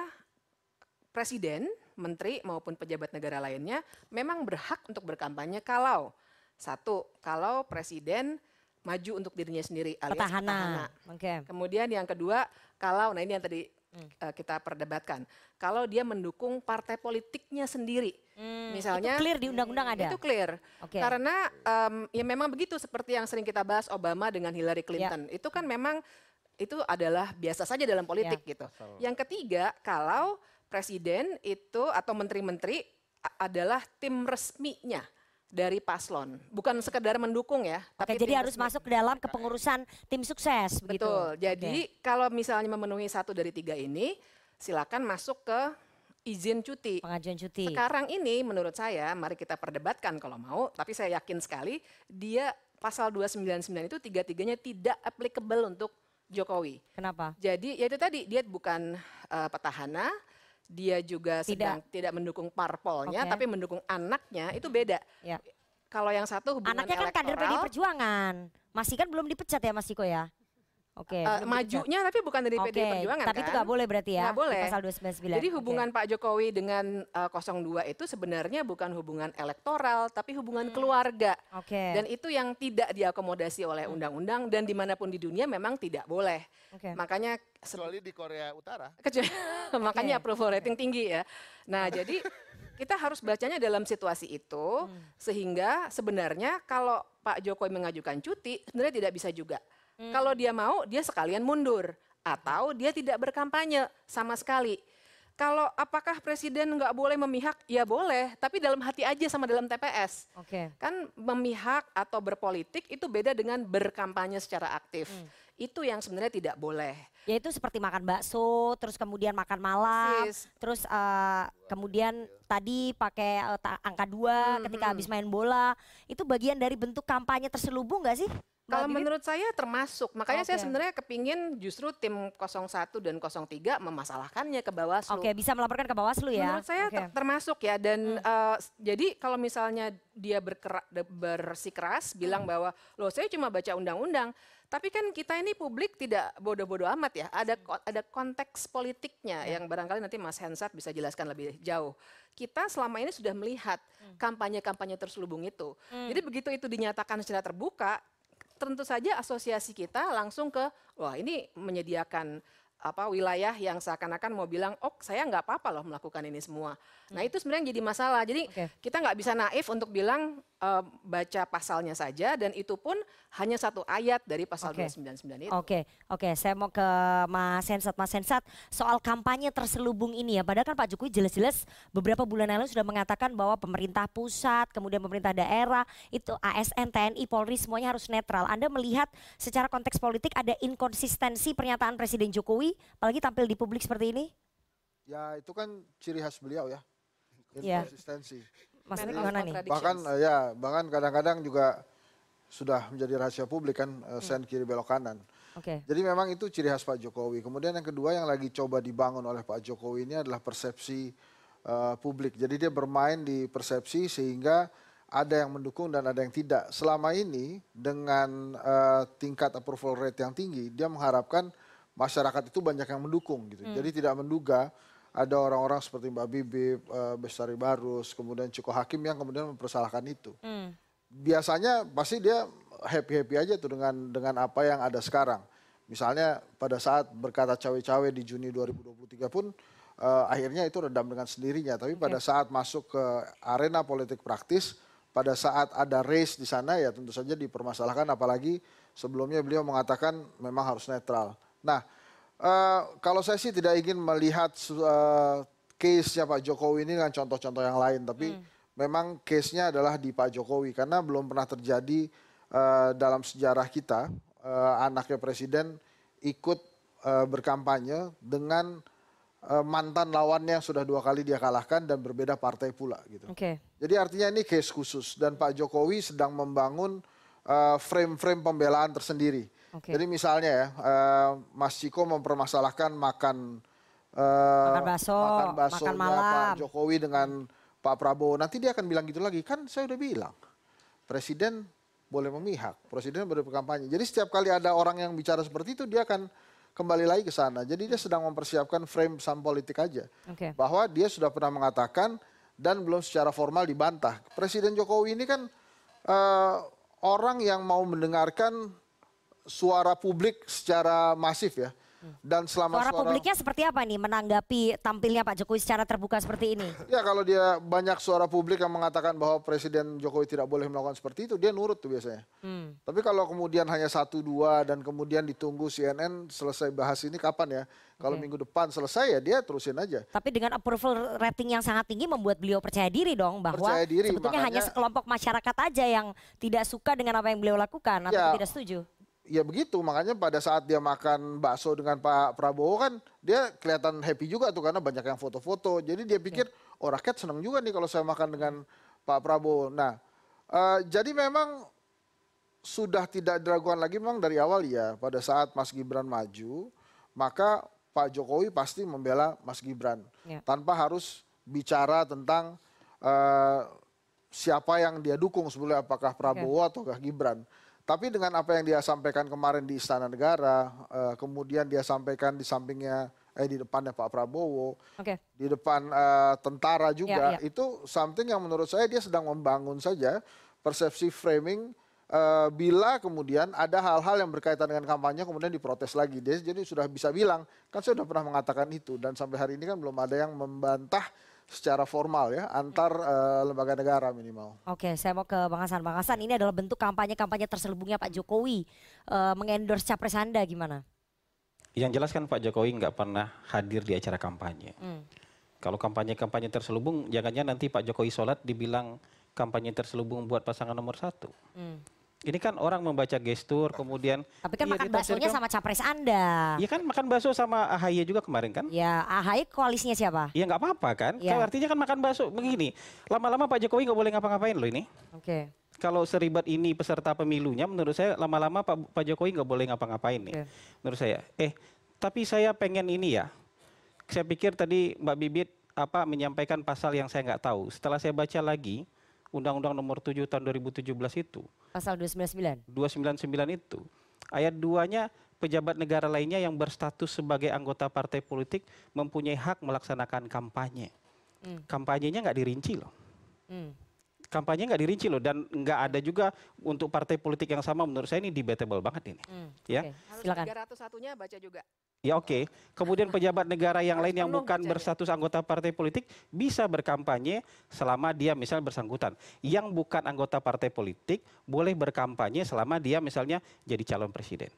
presiden, menteri maupun pejabat negara lainnya memang berhak untuk berkampanye kalau satu, kalau presiden maju untuk dirinya sendiri alias Petahana. Oke. Kemudian yang kedua, kalau nah ini yang tadi eh, kita perdebatkan, kalau dia mendukung partai politiknya sendiri, Hmm, misalnya itu clear di undang-undang ada. itu clear. Oke. Karena em, ya memang begitu seperti yang sering kita bahas Obama dengan Hillary Ya. Clinton. Itu kan memang itu adalah biasa saja dalam politik Ya. gitu. Yang ketiga, kalau presiden itu atau menteri-menteri adalah tim resminya dari paslon, bukan sekedar mendukung ya, Oke, tapi jadi harus masuk ke dalam kepengurusan tim sukses begitu. Betul. Jadi Oke. kalau misalnya memenuhi satu dari tiga ini, silakan masuk ke izin cuti. pengajuan cuti. Sekarang ini menurut saya, mari kita perdebatkan kalau mau, tapi saya yakin sekali dia pasal 299 itu tiga-tiganya tidak applicable untuk Jokowi. Kenapa? Jadi ya itu tadi dia bukan eh, petahana, dia juga sedang tidak mendukung parpolnya, Oke. tapi mendukung anaknya itu beda. Ya. Kalau yang satu hubungan Anaknya kan kader PDI elektoral, Perjuangan. Masih kan belum dipecat ya Mas Ciko ya? Oke. eh, belum dipecat. majunya tapi bukan dari Oke, PDI Perjuangan Tapi kan? itu nggak boleh berarti ya? Nggak boleh. Pasal 299. Jadi hubungan Pak Jokowi dengan eh, 02 itu sebenarnya bukan hubungan elektoral, tapi hubungan keluarga. Hmm. Oke. Hmm. Dan itu yang tidak diakomodasi oleh undang-undang dan di mana pun di dunia memang tidak boleh. Oke. Makanya Kecuali di Korea Utara. Kecuali- [LAUGHS] makanya approval rating tinggi ya. Nah, jadi kita harus bacanya dalam situasi itu Hmm. sehingga sebenarnya kalau Pak Jokowi mengajukan cuti sebenarnya tidak bisa juga. Hmm. Kalau dia mau dia sekalian mundur atau dia tidak berkampanye sama sekali. Kalau apakah presiden nggak boleh memihak? Ya boleh, tapi dalam hati aja sama dalam TPS. Oke. Kan memihak atau berpolitik itu beda dengan berkampanye secara aktif. Hmm. Itu yang sebenarnya tidak boleh. Ya itu seperti makan bakso, terus kemudian makan malam, Persis. terus eh, kemudian tadi pakai ta- angka dua Hmm, ketika hmm. habis main bola. Itu bagian dari bentuk kampanye terselubung nggak sih? Kalau menurut saya termasuk. Makanya saya Oke. sebenarnya kepingin justru tim 01 dan 03 memasalahkannya ke Bawaslu. Oke, bisa melaporkan ke Bawaslu ya. Menurut saya ter- termasuk ya dan eh, s- jadi kalau misalnya dia bersikeras bilang Hmm. bahwa loh saya cuma baca undang-undang, tapi kan kita ini publik tidak bodoh-bodoh amat ya. Ada ko- ada konteks politiknya Ya. yang barangkali nanti Mas Hensat bisa jelaskan lebih jauh. Kita selama ini sudah melihat Hmm. kampanye-kampanye terselubung itu. Jadi begitu itu dinyatakan secara terbuka, tentu saja asosiasi kita langsung ke wah ini menyediakan apa wilayah yang seakan-akan mau bilang oh saya nggak apa-apa loh melakukan ini semua. Nah itu sebenarnya yang jadi masalah. Jadi Oke. kita nggak bisa naif untuk bilang eh, baca pasalnya saja dan itu pun hanya satu ayat dari pasal Oke. 299 itu. Oke, oke. Saya mau ke Mas Sensat. Mas Sensat, soal kampanye terselubung ini ya. Padahal kan Pak Jokowi jelas-jelas beberapa bulan lalu sudah mengatakan bahwa pemerintah pusat, kemudian pemerintah daerah, itu ASN, TNI, Polri semuanya harus netral. Anda melihat secara konteks politik ada inkonsistensi pernyataan Presiden Jokowi, apalagi tampil di publik seperti ini? Ya itu kan ciri khas beliau ya, Iya. inkonsistensi. Maksudnya Man of gimana nih? Bahkan eh, ya, bahkan kadang-kadang juga sudah menjadi rahasia publik kan, eh, sen kiri belok kanan. Oke. Jadi memang itu ciri khas Pak Jokowi. Kemudian yang kedua yang lagi coba dibangun oleh Pak Jokowi ini adalah persepsi eh, publik. Jadi dia bermain di persepsi sehingga ada yang mendukung dan ada yang tidak. Selama ini dengan eh, tingkat approval rate yang tinggi, dia mengharapkan masyarakat itu banyak yang mendukung gitu. Jadi tidak menduga ada orang-orang seperti Mbak Bibip, eh, Bestari Barus, kemudian Ciko Hakim yang kemudian mempersalahkan itu Hmm. biasanya pasti dia happy happy aja tuh dengan dengan apa yang ada sekarang. Misalnya pada saat berkata cawe-cawe di Juni 2023 pun eh, akhirnya itu redam dengan sendirinya. Tapi pada saat masuk ke arena politik praktis, pada saat ada race di sana ya tentu saja dipermasalahkan. Apalagi sebelumnya beliau mengatakan memang harus netral. Nah eh, kalau saya sih tidak ingin melihat eh, case-nya Pak Jokowi ini dengan contoh-contoh yang lain, tapi memang case-nya adalah di Pak Jokowi karena belum pernah terjadi eh, dalam sejarah kita anaknya presiden ikut berkampanye dengan mantan lawannya yang sudah dua kali dia kalahkan dan berbeda partai pula gitu. Oke. Jadi artinya ini case khusus dan Pak Jokowi sedang membangun frame-frame pembelaan tersendiri. Oke. Jadi misalnya ya, eh, Mas Ciko mempermasalahkan makan eh, Makan bakso, makan makan baksonya malam. Pak Jokowi dengan Pak Prabowo. Nanti dia akan bilang gitu lagi, kan saya udah bilang presiden boleh memihak, presiden boleh berkampanye. Jadi setiap kali ada orang yang bicara seperti itu, dia akan kembali lagi ke sana. Jadi dia sedang mempersiapkan frame sam politik aja Oke. bahwa dia sudah pernah mengatakan dan belum secara formal dibantah. Presiden Jokowi ini kan eh, orang yang mau mendengarkan suara publik secara masif ya. Dan selama Suara publiknya seperti apa nih menanggapi tampilnya Pak Jokowi secara terbuka seperti ini? Ya kalau dia banyak suara publik yang mengatakan bahwa Presiden Jokowi tidak boleh melakukan seperti itu, dia nurut tuh biasanya. Hmm. Tapi kalau kemudian hanya satu dua dan kemudian ditunggu CNN selesai bahas ini kapan ya? Kalau Oke. minggu depan selesai ya dia terusin aja. Tapi dengan approval rating yang sangat tinggi membuat beliau percaya diri dong bahwa Percaya diri, sebetulnya hanya makanya- sekelompok masyarakat aja yang tidak suka dengan apa yang beliau lakukan atau Ya. tidak setuju. Ya begitu, makanya pada saat dia makan bakso dengan Pak Prabowo kan dia kelihatan happy juga tuh karena banyak yang foto-foto. Jadi dia pikir, oh rakyat senang juga nih kalau saya makan dengan Pak Prabowo. Nah, eh, jadi memang sudah tidak diragukan lagi memang dari awal ya pada saat Mas Gibran maju, maka Pak Jokowi pasti membela Mas Gibran Ya. tanpa harus bicara tentang eh, siapa yang dia dukung sebetulnya apakah Prabowo ataukah Gibran. Tapi dengan apa yang dia sampaikan kemarin di Istana Negara, eh, kemudian dia sampaikan di sampingnya eh di depannya Pak Prabowo, Oke. di depan eh, tentara juga, Ya, ya. itu something yang menurut saya dia sedang membangun saja persepsi framing eh, bila kemudian ada hal-hal yang berkaitan dengan kampanye kemudian diprotes lagi. Dia jadi sudah bisa bilang, kan saya sudah pernah mengatakan itu dan sampai hari ini kan belum ada yang membantah secara formal ya antar eh, lembaga negara minimal. Oke, saya mau ke Bang Hasan. Bang Hasan, ini adalah bentuk kampanye-kampanye terselubungnya Pak Jokowi eh, mengendorse capres Anda gimana? Yang jelas kan Pak Jokowi nggak pernah hadir di acara kampanye. Hmm. Kalau kampanye-kampanye terselubung, jangannya nanti Pak Jokowi sholat dibilang kampanye terselubung buat pasangan nomor satu. Hmm. Ini kan orang membaca gestur, kemudian... Tapi kan iya, makan baksonya sama capres Anda. Iya kan makan bakso sama AHY juga kemarin kan? Ya, AHY koalisinya siapa? Iya nggak apa-apa kan? Kalau artinya kan makan bakso begini. Lama-lama Pak Jokowi nggak boleh ngapa-ngapain loh ini. Oke. kalau seribet ini peserta pemilunya, menurut saya lama-lama Pak, Pak Jokowi nggak boleh ngapa-ngapain nih. Oke. Menurut saya. Eh, tapi saya pengen ini ya. Saya pikir tadi Mbak Bibit apa menyampaikan pasal yang saya nggak tahu. Setelah saya baca lagi, Undang-Undang Nomor 7 Tahun 2017 itu, Pasal 299. 299 itu, ayat 2-nya pejabat negara lainnya yang berstatus sebagai anggota partai politik mempunyai hak melaksanakan kampanye. Hmm. Kampanyenya nggak dirinci loh. Hmm. Kampanye nggak dirinci loh dan nggak ada juga untuk partai politik yang sama menurut saya ini debatable banget ini. Hmm. Ya. Oke, Harus Silakan. 301-nya baca juga. Ya oke. Kemudian pejabat negara yang lain yang bukan berstatus anggota partai politik bisa berkampanye selama dia misalnya bersangkutan. Yang bukan anggota partai politik boleh berkampanye selama dia misalnya jadi calon presiden.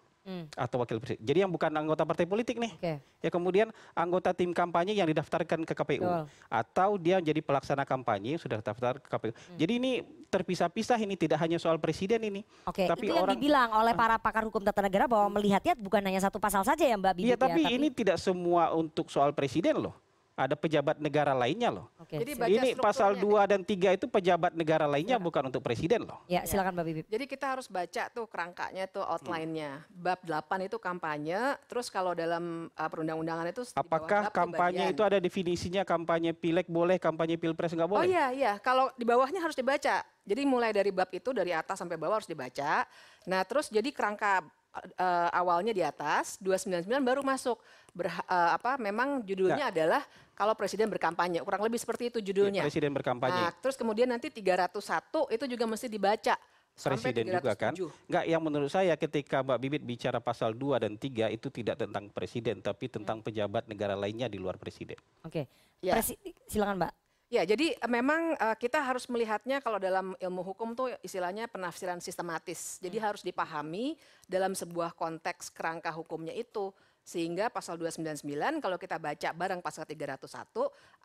Atau wakil presiden. Jadi yang bukan anggota partai politik nih. Oke. Ya kemudian anggota tim kampanye yang didaftarkan ke KPU Betul. atau dia jadi pelaksana kampanye sudah daftar ke KPU. Hmm. Jadi ini terpisah-pisah ini tidak hanya soal presiden ini. Oke, Tapi itu yang orang- dibilang oleh para pakar hukum tata negara bahwa melihatnya bukan hanya satu pasal saja ya Mbak Bibit Iya tapi ini tidak semua untuk soal presiden loh. Ada pejabat negara lainnya loh. Oke. Jadi baca Ini pasal strukturnya 2 dan 3 itu pejabat negara lainnya bukan untuk presiden loh. Ya, silakan Mbak Bibip. Jadi kita harus baca tuh kerangkanya tuh Hmm. outline-nya. Bab 8 itu kampanye, terus kalau dalam uh, perundang-undangan itu Apakah kampanye itu ada definisinya kampanye pileg boleh, kampanye pilpres nggak Oh boleh? iya iya, kalau di bawahnya harus dibaca. Jadi mulai dari bab itu dari atas sampai bawah harus dibaca. Nah, terus jadi kerangka eh, awalnya di atas, 299 baru masuk. Berha- eh, apa memang judulnya adalah kalau presiden berkampanye. Kurang lebih seperti itu judulnya. Ya, presiden berkampanye. Nah, terus kemudian nanti 301 itu juga mesti dibaca. presiden juga kan. 307. Enggak, yang menurut saya ketika Mbak Bibit bicara pasal 2 dan 3 itu tidak tentang presiden tapi tentang pejabat negara lainnya di luar presiden. Oke. Ya. Presi- silakan Mbak. Ya, jadi eh, memang eh, kita harus melihatnya kalau dalam ilmu hukum tuh istilahnya penafsiran sistematis. Jadi harus dipahami dalam sebuah konteks kerangka hukumnya itu. Sehingga pasal 299 kalau kita baca bareng pasal 301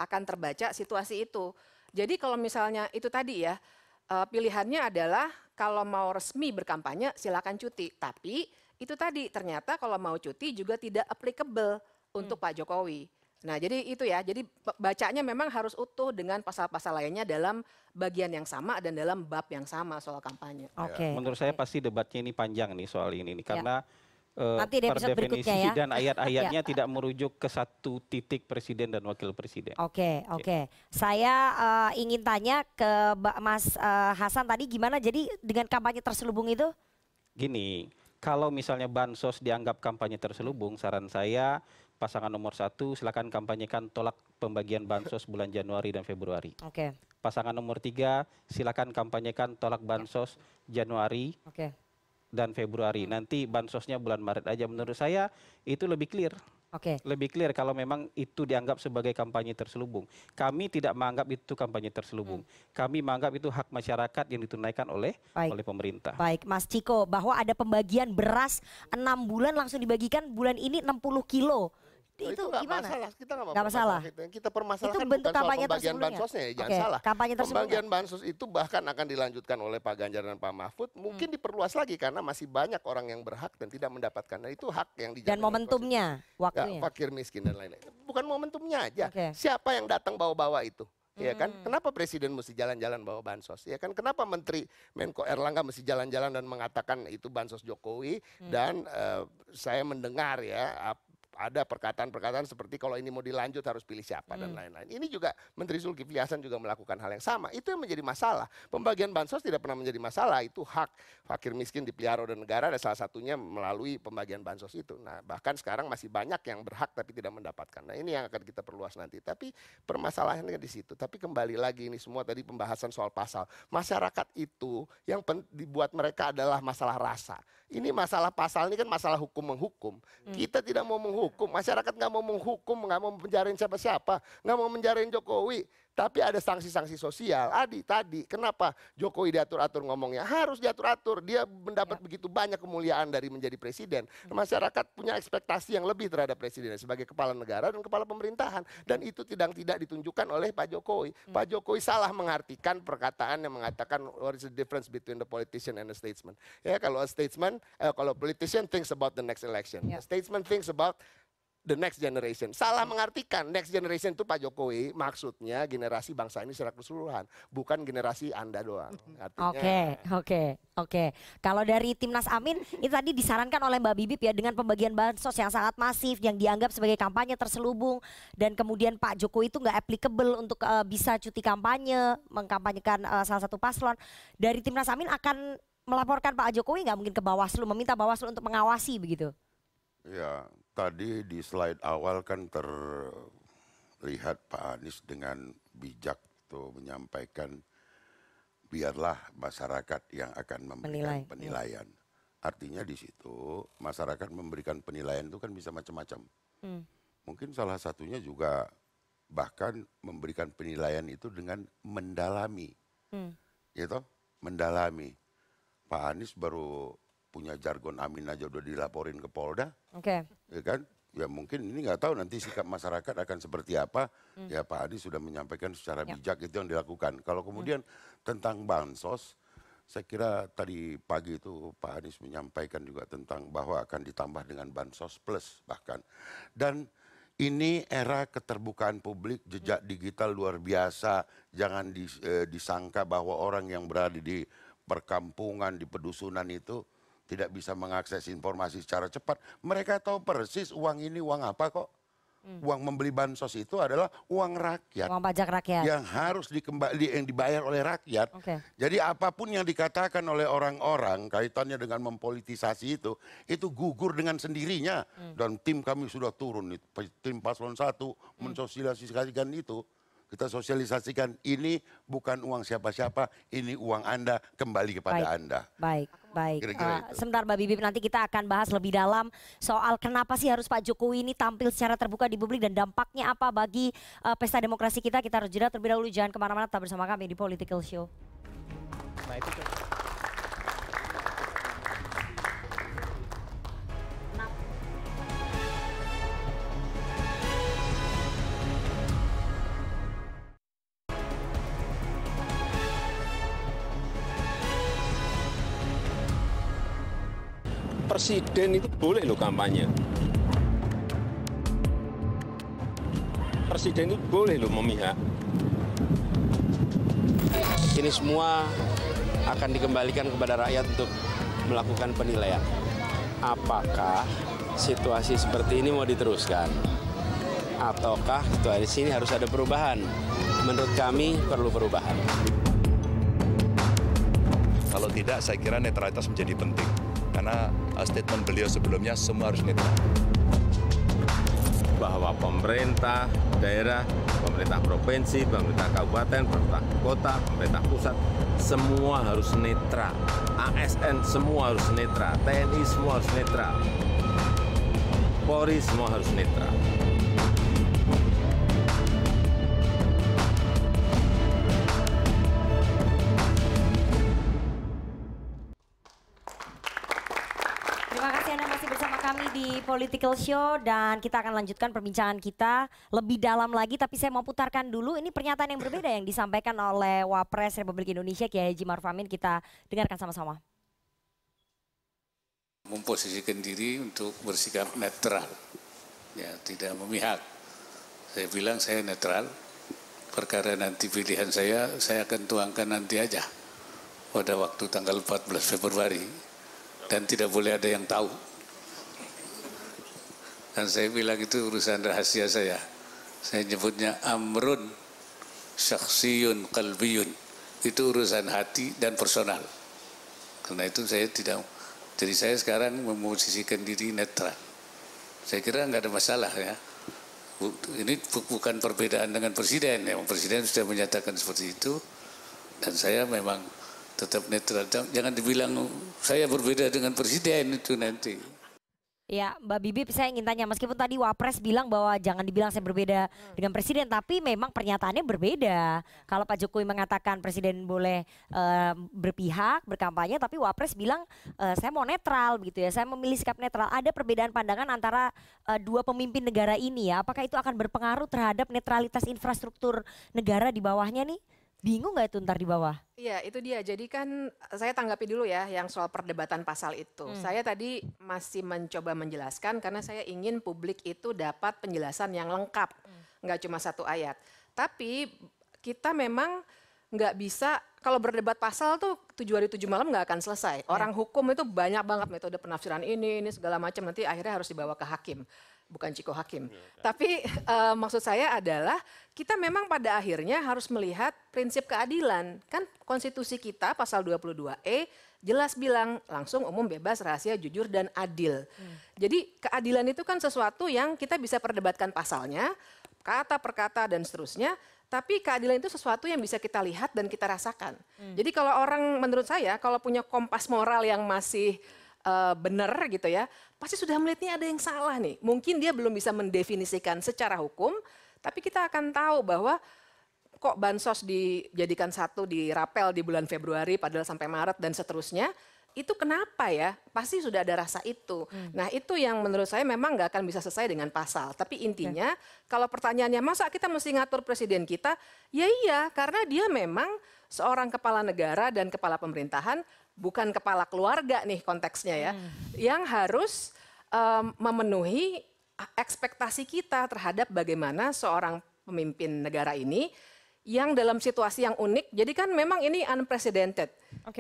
akan terbaca situasi itu. Jadi kalau misalnya itu tadi ya, eh, pilihannya adalah kalau mau resmi berkampanye silakan cuti. Tapi itu tadi ternyata kalau mau cuti juga tidak applicable untuk Pak Jokowi. Nah, jadi itu ya. Jadi bacanya memang harus utuh dengan pasal-pasal lainnya dalam bagian yang sama dan dalam bab yang sama soal kampanye. Oke. Menurut saya pasti debatnya ini panjang nih soal ini nih karena eh, Nanti di per definisi berikutnya ya. dan ayat-ayatnya [LAUGHS] Ya. tidak merujuk ke satu titik presiden dan wakil presiden. Oke, oke. Saya eh, ingin tanya ke Mas eh, Hasan tadi gimana jadi dengan kampanye terselubung itu? Gini, kalau misalnya bansos dianggap kampanye terselubung, saran saya pasangan nomor satu silakan kampanyekan tolak pembagian bansos bulan Januari dan Februari. Oke, Pasangan nomor tiga silakan kampanyekan tolak bansos Januari oke. Dan Februari. Nanti bansosnya bulan Maret aja. Menurut saya itu lebih clear. Oke. Lebih clear kalau memang itu dianggap sebagai kampanye terselubung. Kami tidak menganggap itu kampanye terselubung. Kami menganggap itu hak masyarakat yang ditunaikan oleh Baik. oleh pemerintah. Baik, Mas Ciko, bahwa ada pembagian beras enam bulan langsung dibagikan bulan ini 60 kilo. Oh, Itu, nggak gimana? masalah, kita mau Nggak masalah. itu. Kita permasalahkan Itu bentuk bukan soal pembagian bansosnya ya, jangan Oke, salah. kampanye. Pembagian bansos itu bahkan akan dilanjutkan oleh Pak Ganjar dan Pak Mahfud, mungkin Hmm. diperluas lagi karena masih banyak orang yang berhak dan tidak mendapatkan. Dan itu hak yang dijamin Dan momentumnya, waktunya. Ya, fakir miskin dan lain-lain. Bukan momentumnya aja. Oke. Siapa yang datang bawa-bawa itu? Ya kan? Hmm. Kenapa presiden mesti jalan-jalan bawa bansos? Ya kan? Kenapa menteri Menko Erlangga mesti jalan-jalan dan mengatakan itu bansos Jokowi Hmm. dan eh, saya mendengar ya ada perkataan-perkataan seperti kalau ini mau dilanjut harus pilih siapa dan Hmm. lain-lain. Ini juga Menteri Zulkifli Hasan juga melakukan hal yang sama. Itu yang menjadi masalah. Pembagian bansos tidak pernah menjadi masalah. Itu hak fakir miskin dipelihara oleh negara dan salah satunya melalui pembagian bansos itu. Nah, bahkan sekarang masih banyak yang berhak tapi tidak mendapatkan. Nah, ini yang akan kita perluas nanti. Tapi permasalahannya di situ. Tapi kembali lagi ini semua tadi pembahasan soal pasal. Masyarakat itu yang dibuat mereka adalah masalah rasa. Ini masalah pasal ini kan masalah hukum menghukum. Kita tidak mau menghukum, masyarakat nggak mau menghukum, nggak mau menjarain siapa-siapa, nggak mau menjarain Jokowi. Tapi ada sanksi-sanksi sosial. Adi tadi, kenapa Jokowi diatur-atur ngomongnya? Harus diatur-atur. Dia mendapat begitu banyak kemuliaan dari menjadi presiden. Masyarakat punya ekspektasi yang lebih terhadap presiden sebagai kepala negara dan kepala pemerintahan. Dan itu tidak tidak ditunjukkan oleh Pak Jokowi. Pak Jokowi salah mengartikan perkataan yang mengatakan what is the difference between the politician and the statesman. Ya kalau a statesman, eh, kalau politician thinks about the next election. A statesman thinks about the next generation. Salah mengartikan next generation itu Pak Jokowi maksudnya generasi bangsa ini secara keseluruhan, bukan generasi Anda doang. [LAUGHS] Artinya Oke, oke, oke. Kalau dari Timnas Amin, itu tadi disarankan oleh Mbak Bibip ya dengan pembagian bansos yang sangat masif, yang dianggap sebagai kampanye terselubung, dan kemudian Pak Jokowi itu nggak applicable untuk eh, bisa cuti kampanye, mengkampanyekan eh, salah satu paslon. Dari Timnas Amin akan melaporkan Pak Jokowi nggak mungkin ke Bawaslu, meminta Bawaslu untuk mengawasi begitu? Ya, tadi di slide awal kan terlihat Pak Anies dengan bijak tuh menyampaikan biarlah masyarakat yang akan memberikan Menilai, iya. penilaian. Artinya di situ masyarakat memberikan penilaian itu kan bisa macam-macam. Hmm. Mungkin salah satunya juga bahkan memberikan penilaian itu dengan mendalami, Hmm. gitu, mendalami. Pak Anies baru punya jargon amin aja udah dilaporin ke Polda, Oke. ya kan? Ya mungkin ini nggak tahu nanti sikap masyarakat akan seperti apa. Hmm. Ya Pak Anies sudah menyampaikan secara Ya. bijak itu yang dilakukan. Kalau kemudian tentang bansos, saya kira tadi pagi itu Pak Anies menyampaikan juga tentang bahwa akan ditambah dengan bansos plus bahkan. Dan ini era keterbukaan publik, jejak digital luar biasa. Jangan dis- eh, disangka bahwa orang yang berada di perkampungan, di pedusunan itu tidak bisa mengakses informasi secara cepat. Mereka tahu persis uang ini uang apa kok. Uang membeli bansos itu adalah uang rakyat Uang pajak rakyat. yang harus dikembali yang dibayar oleh rakyat. Oke. Jadi apa pun yang dikatakan oleh orang-orang kaitannya dengan mempolitisasi itu, itu gugur dengan sendirinya. Dan tim kami sudah turun, tim paslon satu mensosialisasikan itu. Kita sosialisasikan ini bukan uang siapa-siapa, ini uang Anda kembali kepada Baik. Anda. Baik, baik. Kira-kira Eh, itu. sebentar Mbak Bibip nanti kita akan bahas lebih dalam soal kenapa sih harus Pak Jokowi ini tampil secara terbuka di publik dan dampaknya apa bagi eh, pesta demokrasi kita. Kita harus jeda terlebih dahulu jangan ke mana-mana tetap bersama kami di Political Show. Nah itu Presiden itu boleh loh kampanye. Presiden itu boleh loh memihak. Ini semua akan dikembalikan kepada rakyat untuk melakukan penilaian. Apakah situasi seperti ini mau diteruskan? Ataukah situasi ini harus ada perubahan? Menurut kami perlu perubahan. Kalau tidak, saya kira netralitas menjadi penting. Karena statement beliau sebelumnya semua harus netral. bahwa pemerintah daerah, pemerintah provinsi, pemerintah kabupaten, pemerintah kota, pemerintah pusat, semua harus netral. ASN semua harus netral, TNI semua harus netral, Polri semua harus netral. Political Show dan kita akan lanjutkan perbincangan kita lebih dalam lagi tapi saya mau putarkan dulu ini pernyataan yang berbeda yang disampaikan oleh Wapres Republik Indonesia Kiai Haji Maruf Amin kita dengarkan sama-sama. memposisikan diri untuk bersikap netral, ya tidak memihak. Saya bilang saya netral, perkara nanti pilihan saya, saya akan tuangkan nanti aja pada waktu tanggal 14 Februari dan tidak boleh ada yang tahu. Dan saya bilang itu urusan rahasia saya. Saya nyebutnya amrun syaksiyun kalbiyun. Itu urusan hati dan personal. Karena itu saya tidak jadi saya sekarang memosisikan diri netral. Saya kira nggak ada masalah ya. Ini bu- bukan perbedaan dengan presiden. Ya. Presiden sudah menyatakan seperti itu. Dan saya memang tetap netral. Jangan dibilang saya berbeda dengan presiden itu nanti. Ya Mbak Bibip saya ingin tanya meskipun tadi Wapres bilang bahwa jangan dibilang saya berbeda dengan Presiden tapi memang pernyataannya berbeda. Kalau Pak Jokowi mengatakan Presiden boleh eh, berpihak, berkampanye tapi Wapres bilang eh, saya mau netral begitu ya. Saya memilih sikap netral. Ada perbedaan pandangan antara eh, dua pemimpin negara ini ya. Apakah itu akan berpengaruh terhadap netralitas infrastruktur negara di bawahnya nih? Bingung nggak itu ntar di bawah? Iya, itu dia. Jadi kan eh, saya tanggapi dulu ya yang soal perdebatan pasal itu. Hmm. Saya tadi masih mencoba menjelaskan karena saya ingin publik itu dapat penjelasan yang lengkap, nggak cuma satu ayat. Tapi kita memang nggak bisa kalau berdebat pasal tuh tujuh hari tujuh malam nggak akan selesai. Orang hukum itu banyak banget metode penafsiran ini, ini segala macam nanti akhirnya harus dibawa ke hakim, bukan Ciko Hakim. Tapi eh, maksud saya adalah kita memang pada akhirnya harus melihat prinsip keadilan. Kan konstitusi kita pasal 22E jelas bilang langsung umum bebas rahasia jujur dan adil. Jadi keadilan itu kan sesuatu yang kita bisa perdebatkan pasalnya, kata per kata dan seterusnya. Tapi keadilan itu sesuatu yang bisa kita lihat dan kita rasakan. Jadi kalau orang menurut saya kalau punya kompas moral yang masih eh, benar gitu ya, pasti sudah melihatnya ada yang salah nih. Mungkin dia belum bisa mendefinisikan secara hukum, tapi kita akan tahu bahwa kok bansos dijadikan satu di rapel di bulan Februari padahal sampai Maret dan seterusnya. Itu kenapa ya? Pasti sudah ada rasa itu. Nah itu yang menurut saya memang nggak akan bisa selesai dengan pasal. Tapi intinya kalau pertanyaannya masa kita mesti ngatur presiden kita? Ya iya karena dia memang seorang kepala negara dan kepala pemerintahan bukan kepala keluarga nih konteksnya ya. Yang harus em, memenuhi ekspektasi kita terhadap bagaimana seorang pemimpin negara ini yang dalam situasi yang unik. Jadi kan memang ini unprecedented.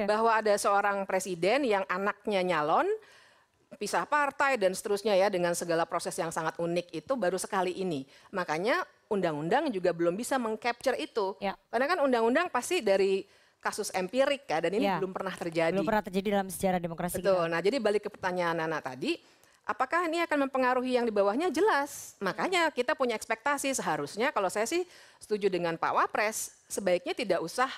Bahwa ada seorang presiden yang anaknya nyalon, pisah partai dan seterusnya ya dengan segala proses yang sangat unik itu baru sekali ini. Makanya undang-undang juga belum bisa mengcapture itu. Karena kan undang-undang pasti dari kasus empirik ya dan ini Ya. belum pernah terjadi. Belum pernah terjadi dalam sejarah demokrasi Betul. kita. Nah, jadi balik ke pertanyaan Nana tadi, apakah ini akan mempengaruhi yang di bawahnya? Jelas. Makanya kita punya ekspektasi seharusnya kalau saya sih setuju dengan Pak Wapres, sebaiknya tidak usah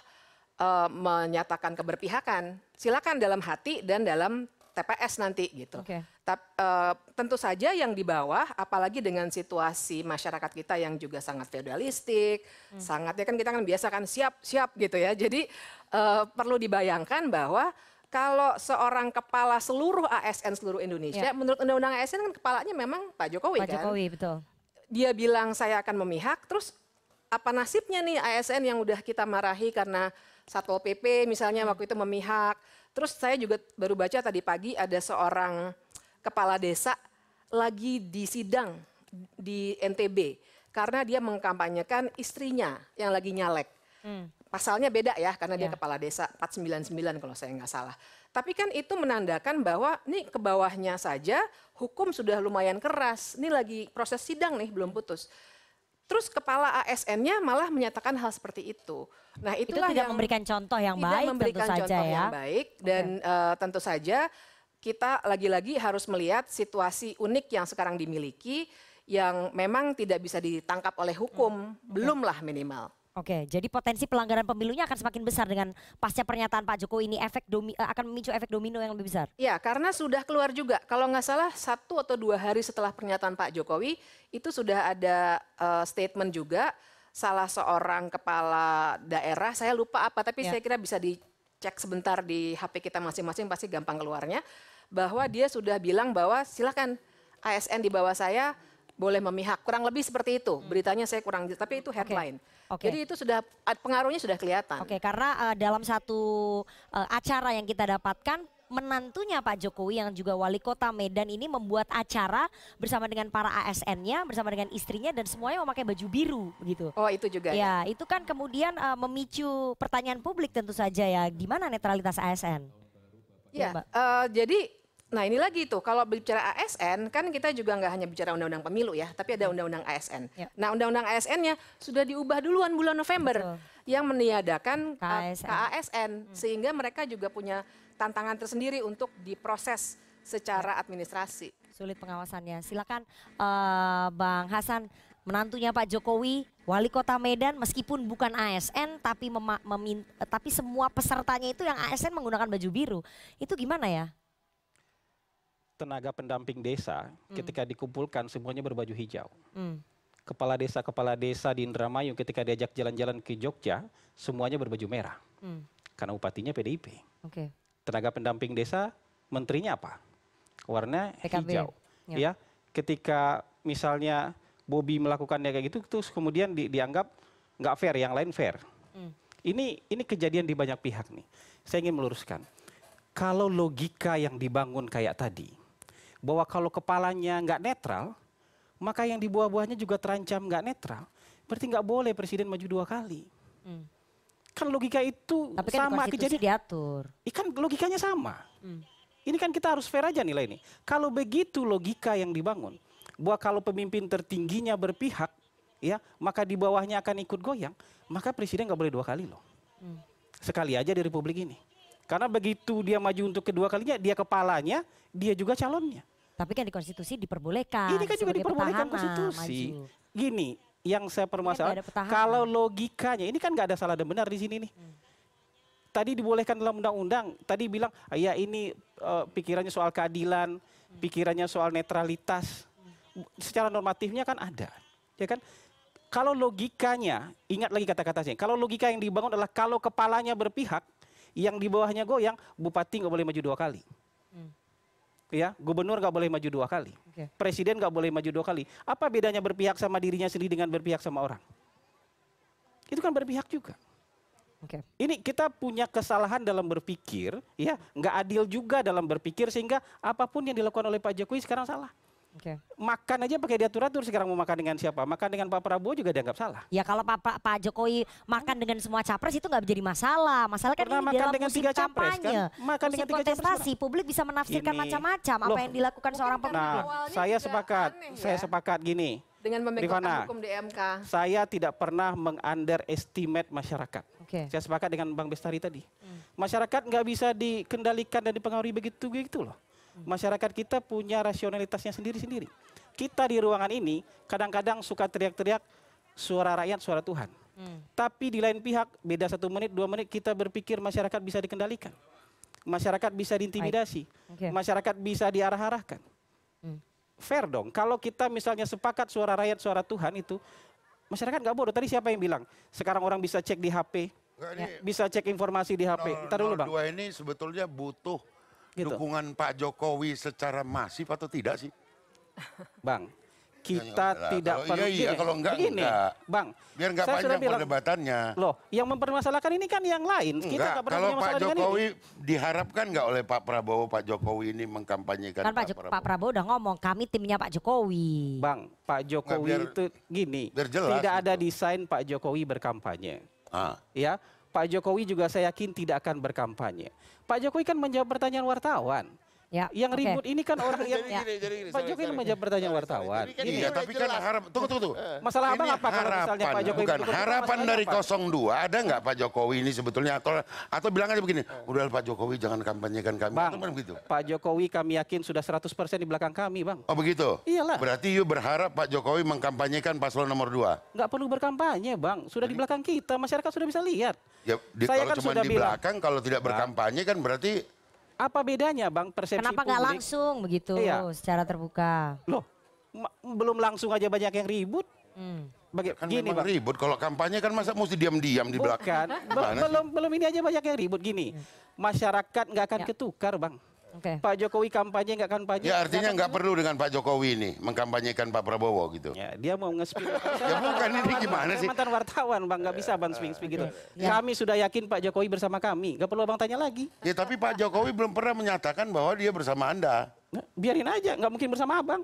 eh, menyatakan keberpihakan. Silakan dalam hati dan dalam TPS nanti gitu. Oke. Tap- eh, tentu saja yang di bawah, apalagi dengan situasi masyarakat kita yang juga sangat feudalistik, sangat ya kan kita kan biasa kan siap siap gitu ya. Jadi eh, perlu dibayangkan bahwa kalau seorang kepala seluruh ASN seluruh Indonesia, Ya. menurut undang-undang ASN kan kepalanya memang Pak Jokowi Pak kan. Jokowi betul. Dia bilang saya akan memihak, terus apa nasibnya nih ASN yang udah kita marahi karena Satpol PP misalnya waktu itu memihak. Terus saya juga baru baca tadi pagi ada seorang kepala desa lagi di sidang di NTB karena dia mengkampanyekan istrinya yang lagi nyalek. Pasalnya beda ya karena dia Ya. kepala desa 499 kalau saya nggak salah. Tapi kan itu menandakan bahwa nih ke bawahnya saja hukum sudah lumayan keras. Ini lagi proses sidang nih belum putus. Terus kepala ASN-nya malah menyatakan hal seperti itu. Nah, Itu itulah tidak yang memberikan contoh yang tidak baik memberikan tentu saja contoh ya. yang baik dan eh, tentu saja kita lagi-lagi harus melihat situasi unik yang sekarang dimiliki yang memang tidak bisa ditangkap oleh hukum, belumlah minimal. Oke, jadi potensi pelanggaran pemilunya akan semakin besar dengan pasca pernyataan Pak Jokowi ini efek domi, eh, akan memicu efek domino yang lebih besar. Ya, karena sudah keluar juga. Kalau nggak salah satu atau dua hari setelah pernyataan Pak Jokowi itu sudah ada eh, statement juga salah seorang kepala daerah. Saya lupa apa, tapi Ya. saya kira bisa dicek sebentar di HP kita masing-masing pasti gampang keluarnya. Bahwa dia sudah bilang bahwa silakan ASN di bawah saya boleh memihak. Kurang lebih seperti itu. Beritanya saya kurang, tapi itu headline. Oke. Jadi itu sudah pengaruhnya sudah kelihatan. Oke, karena eh, dalam satu eh, acara yang kita dapatkan menantunya Pak Jokowi yang juga wali kota Medan ini membuat acara bersama dengan para ASN-nya, bersama dengan istrinya dan semuanya memakai baju biru begitu. Oh, itu juga ya. itu kan kemudian eh, memicu pertanyaan publik tentu saja ya, di mana netralitas ASN? Ya, Mbak. eh, jadi nah ini lagi tuh kalau bicara ASN kan kita juga nggak hanya bicara undang-undang pemilu ya, tapi ada undang-undang ASN. Ya. Nah undang-undang ASN-nya sudah diubah duluan bulan November yang meniadakan KASN. KASN sehingga mereka juga punya tantangan tersendiri untuk diproses secara administrasi. Sulit pengawasannya. Silakan eh, Bang Hasan menantunya Pak Jokowi, wali kota Medan meskipun bukan ASN tapi mema- memin- eh, tapi semua pesertanya itu yang ASN menggunakan baju biru. Itu gimana ya? tenaga pendamping desa ketika dikumpulkan semuanya berbaju hijau. Hmm. Kepala desa-kepala desa di Indramayu ketika diajak jalan-jalan ke Jogja semuanya berbaju merah Hmm. karena upatinya PDIP. Oke. Tenaga pendamping desa menterinya apa? Warna PKB. hijau. Ya. Ya. Ketika misalnya Bobby melakukannya kayak gitu terus kemudian di- dianggap nggak fair, yang lain fair. Hmm. Ini ini kejadian di banyak pihak nih. Saya ingin meluruskan. Kalau logika yang dibangun kayak tadi, bahwa kalau kepalanya nggak netral, maka yang di bawah-bawahnya juga terancam nggak netral. Berarti nggak boleh presiden maju dua kali. Hmm. Kan logika itu Tapi kan sama kejadian. diatur. Ikan logikanya sama. Hmm. Ini kan kita harus fair aja nilai ini. Kalau begitu logika yang dibangun, bahwa kalau pemimpin tertingginya berpihak, ya maka di bawahnya akan ikut goyang, maka presiden nggak boleh dua kali loh. Hmm. Sekali aja di republik ini. Karena begitu dia maju untuk kedua kalinya, dia kepalanya, dia juga calonnya. Tapi kan di konstitusi diperbolehkan. Ini kan juga diperbolehkan konstitusi. maju. Gini, yang saya permasalahan, ada petahana. kalau logikanya, ini kan nggak ada salah dan benar di sini nih. Tadi dibolehkan dalam undang-undang, tadi bilang, "Ah, ya ini eh, pikirannya soal keadilan, pikirannya soal netralitas. Secara normatifnya kan ada, ya kan? Kalau logikanya, ingat lagi kata-katanya, kalau logika yang dibangun adalah kalau kepalanya berpihak, yang di bawahnya goyang, bupati nggak boleh maju dua kali. Hmm. Ya, gubernur nggak boleh maju dua kali. Oke. Presiden nggak boleh maju dua kali. Apa bedanya berpihak sama dirinya sendiri dengan berpihak sama orang? Itu kan berpihak juga. Oke. Ini kita punya kesalahan dalam berpikir, ya, nggak adil juga dalam berpikir sehingga apa pun yang dilakukan oleh Pak Jokowi sekarang salah. Oke. Makan aja pakai diatur-atur sekarang mau makan dengan siapa? Makan dengan Pak Prabowo juga dianggap salah. Ya kalau Pak, Pak, Pak Jokowi makan dengan semua capres itu nggak menjadi masalah. Masalah kan Pernah ini makan dalam dengan musim tiga capres, kan? kampanye, Makan musim dengan tiga capres kontestasi, publik bisa menafsirkan macam-macam apa yang dilakukan seorang pemimpin. Nah, saya sepakat, aneh saya ya. sepakat gini. Dengan memegangkan Rifana, hukum DMK. Saya tidak pernah mengunderestimate masyarakat. Oke. Saya sepakat dengan Bang Bestari tadi. Masyarakat nggak bisa dikendalikan dan dipengaruhi begitu begitu loh. Masyarakat kita punya rasionalitasnya sendiri-sendiri. Kita di ruangan ini kadang-kadang suka teriak-teriak suara rakyat, suara Tuhan. Hmm. Tapi di lain pihak beda satu menit, dua menit kita berpikir masyarakat bisa dikendalikan. Masyarakat bisa diintimidasi. Oke. Masyarakat bisa diarah-arahkan. Hmm. Fair dong. Kalau kita misalnya sepakat suara rakyat, suara Tuhan itu, masyarakat nggak bodoh. Tadi siapa yang bilang? Sekarang orang bisa cek di HP, Enggak, ini bisa cek informasi di HP. Ntar dulu bang. dua ini sebetulnya butuh Gitu. dukungan Pak Jokowi secara masif atau tidak sih? [LAUGHS] Bang, kita Ya, tidak kalau perlu iya, iya, gini, kalau enggak, begini, enggak. Bang. Biar nggak saya sudah panjang bilang, perdebatannya. Loh, yang mempermasalahkan ini kan yang lain. Kita Enggak, pernah kalau Pak Jokowi ini. diharapkan nggak oleh Pak Prabowo, Pak Jokowi ini mengkampanyekan Kan Pak, Jo- Pak Prabowo udah ngomong kami timnya Pak Jokowi. Bang, Pak Jokowi biar- itu gini, biar jelas tidak ada gitu. desain Pak Jokowi berkampanye. Ah. Ya, Pak Jokowi juga saya yakin tidak akan berkampanye. Pak Jokowi kan menjawab pertanyaan wartawan. Ya, Yang oke. ribut ini kan orang [LAUGHS] yang Jadi gini, jadi gini, Pak sorry, Jokowi sorry. menjawab pertanyaan wartawan. Ini kan Gini, Iya, tapi kan harap tunggu tunggu tunggu. [LAUGHS] Masalah abang Ini apa kalau misalnya Pak harapan, Jokowi bukan harapan dari apa? 02 ada nggak Pak Jokowi ini sebetulnya atau atau bilang aja begini, udah Pak Jokowi jangan kampanyekan kami Bang, atau kan begitu. Pak Jokowi kami yakin sudah 100% di belakang kami, Bang. Oh begitu? Iyalah. Berarti you berharap Pak Jokowi mengkampanyekan paslon nomor 2? Nggak perlu berkampanye, Bang. Sudah di belakang kita, masyarakat sudah bisa lihat. Ya, di, Saya kalau kan cuma sudah di bilang. belakang, kalau tidak berkampanye kan berarti Apa bedanya, Bang, persepsi Kenapa nggak publik? langsung begitu Iya. secara terbuka? Loh, ma- belum langsung aja banyak yang ribut. Hmm. Baga- kan gini, Bang. ribut. Kalau kampanye kan masa mesti diam-diam di belakang. Bukan, belum belum ini aja banyak yang ribut gini. Masyarakat nggak akan Ya. ketukar, Bang. Oke. Pak Jokowi kampanye nggak kampanye. Ya artinya nggak perlu dengan Pak Jokowi ini mengkampanyekan Pak Prabowo gitu. Ya, dia mau nge-spin. [LAUGHS] Ya bukan, ini gimana sih? mantan wartawan, Bang, nggak bisa Bang swing-swing gitu. Ya. Kami sudah yakin Pak Jokowi bersama kami. Nggak perlu Abang tanya lagi. Ya tapi Pak Jokowi belum pernah menyatakan bahwa dia bersama Anda. Nah, biarin aja, nggak mungkin bersama Abang.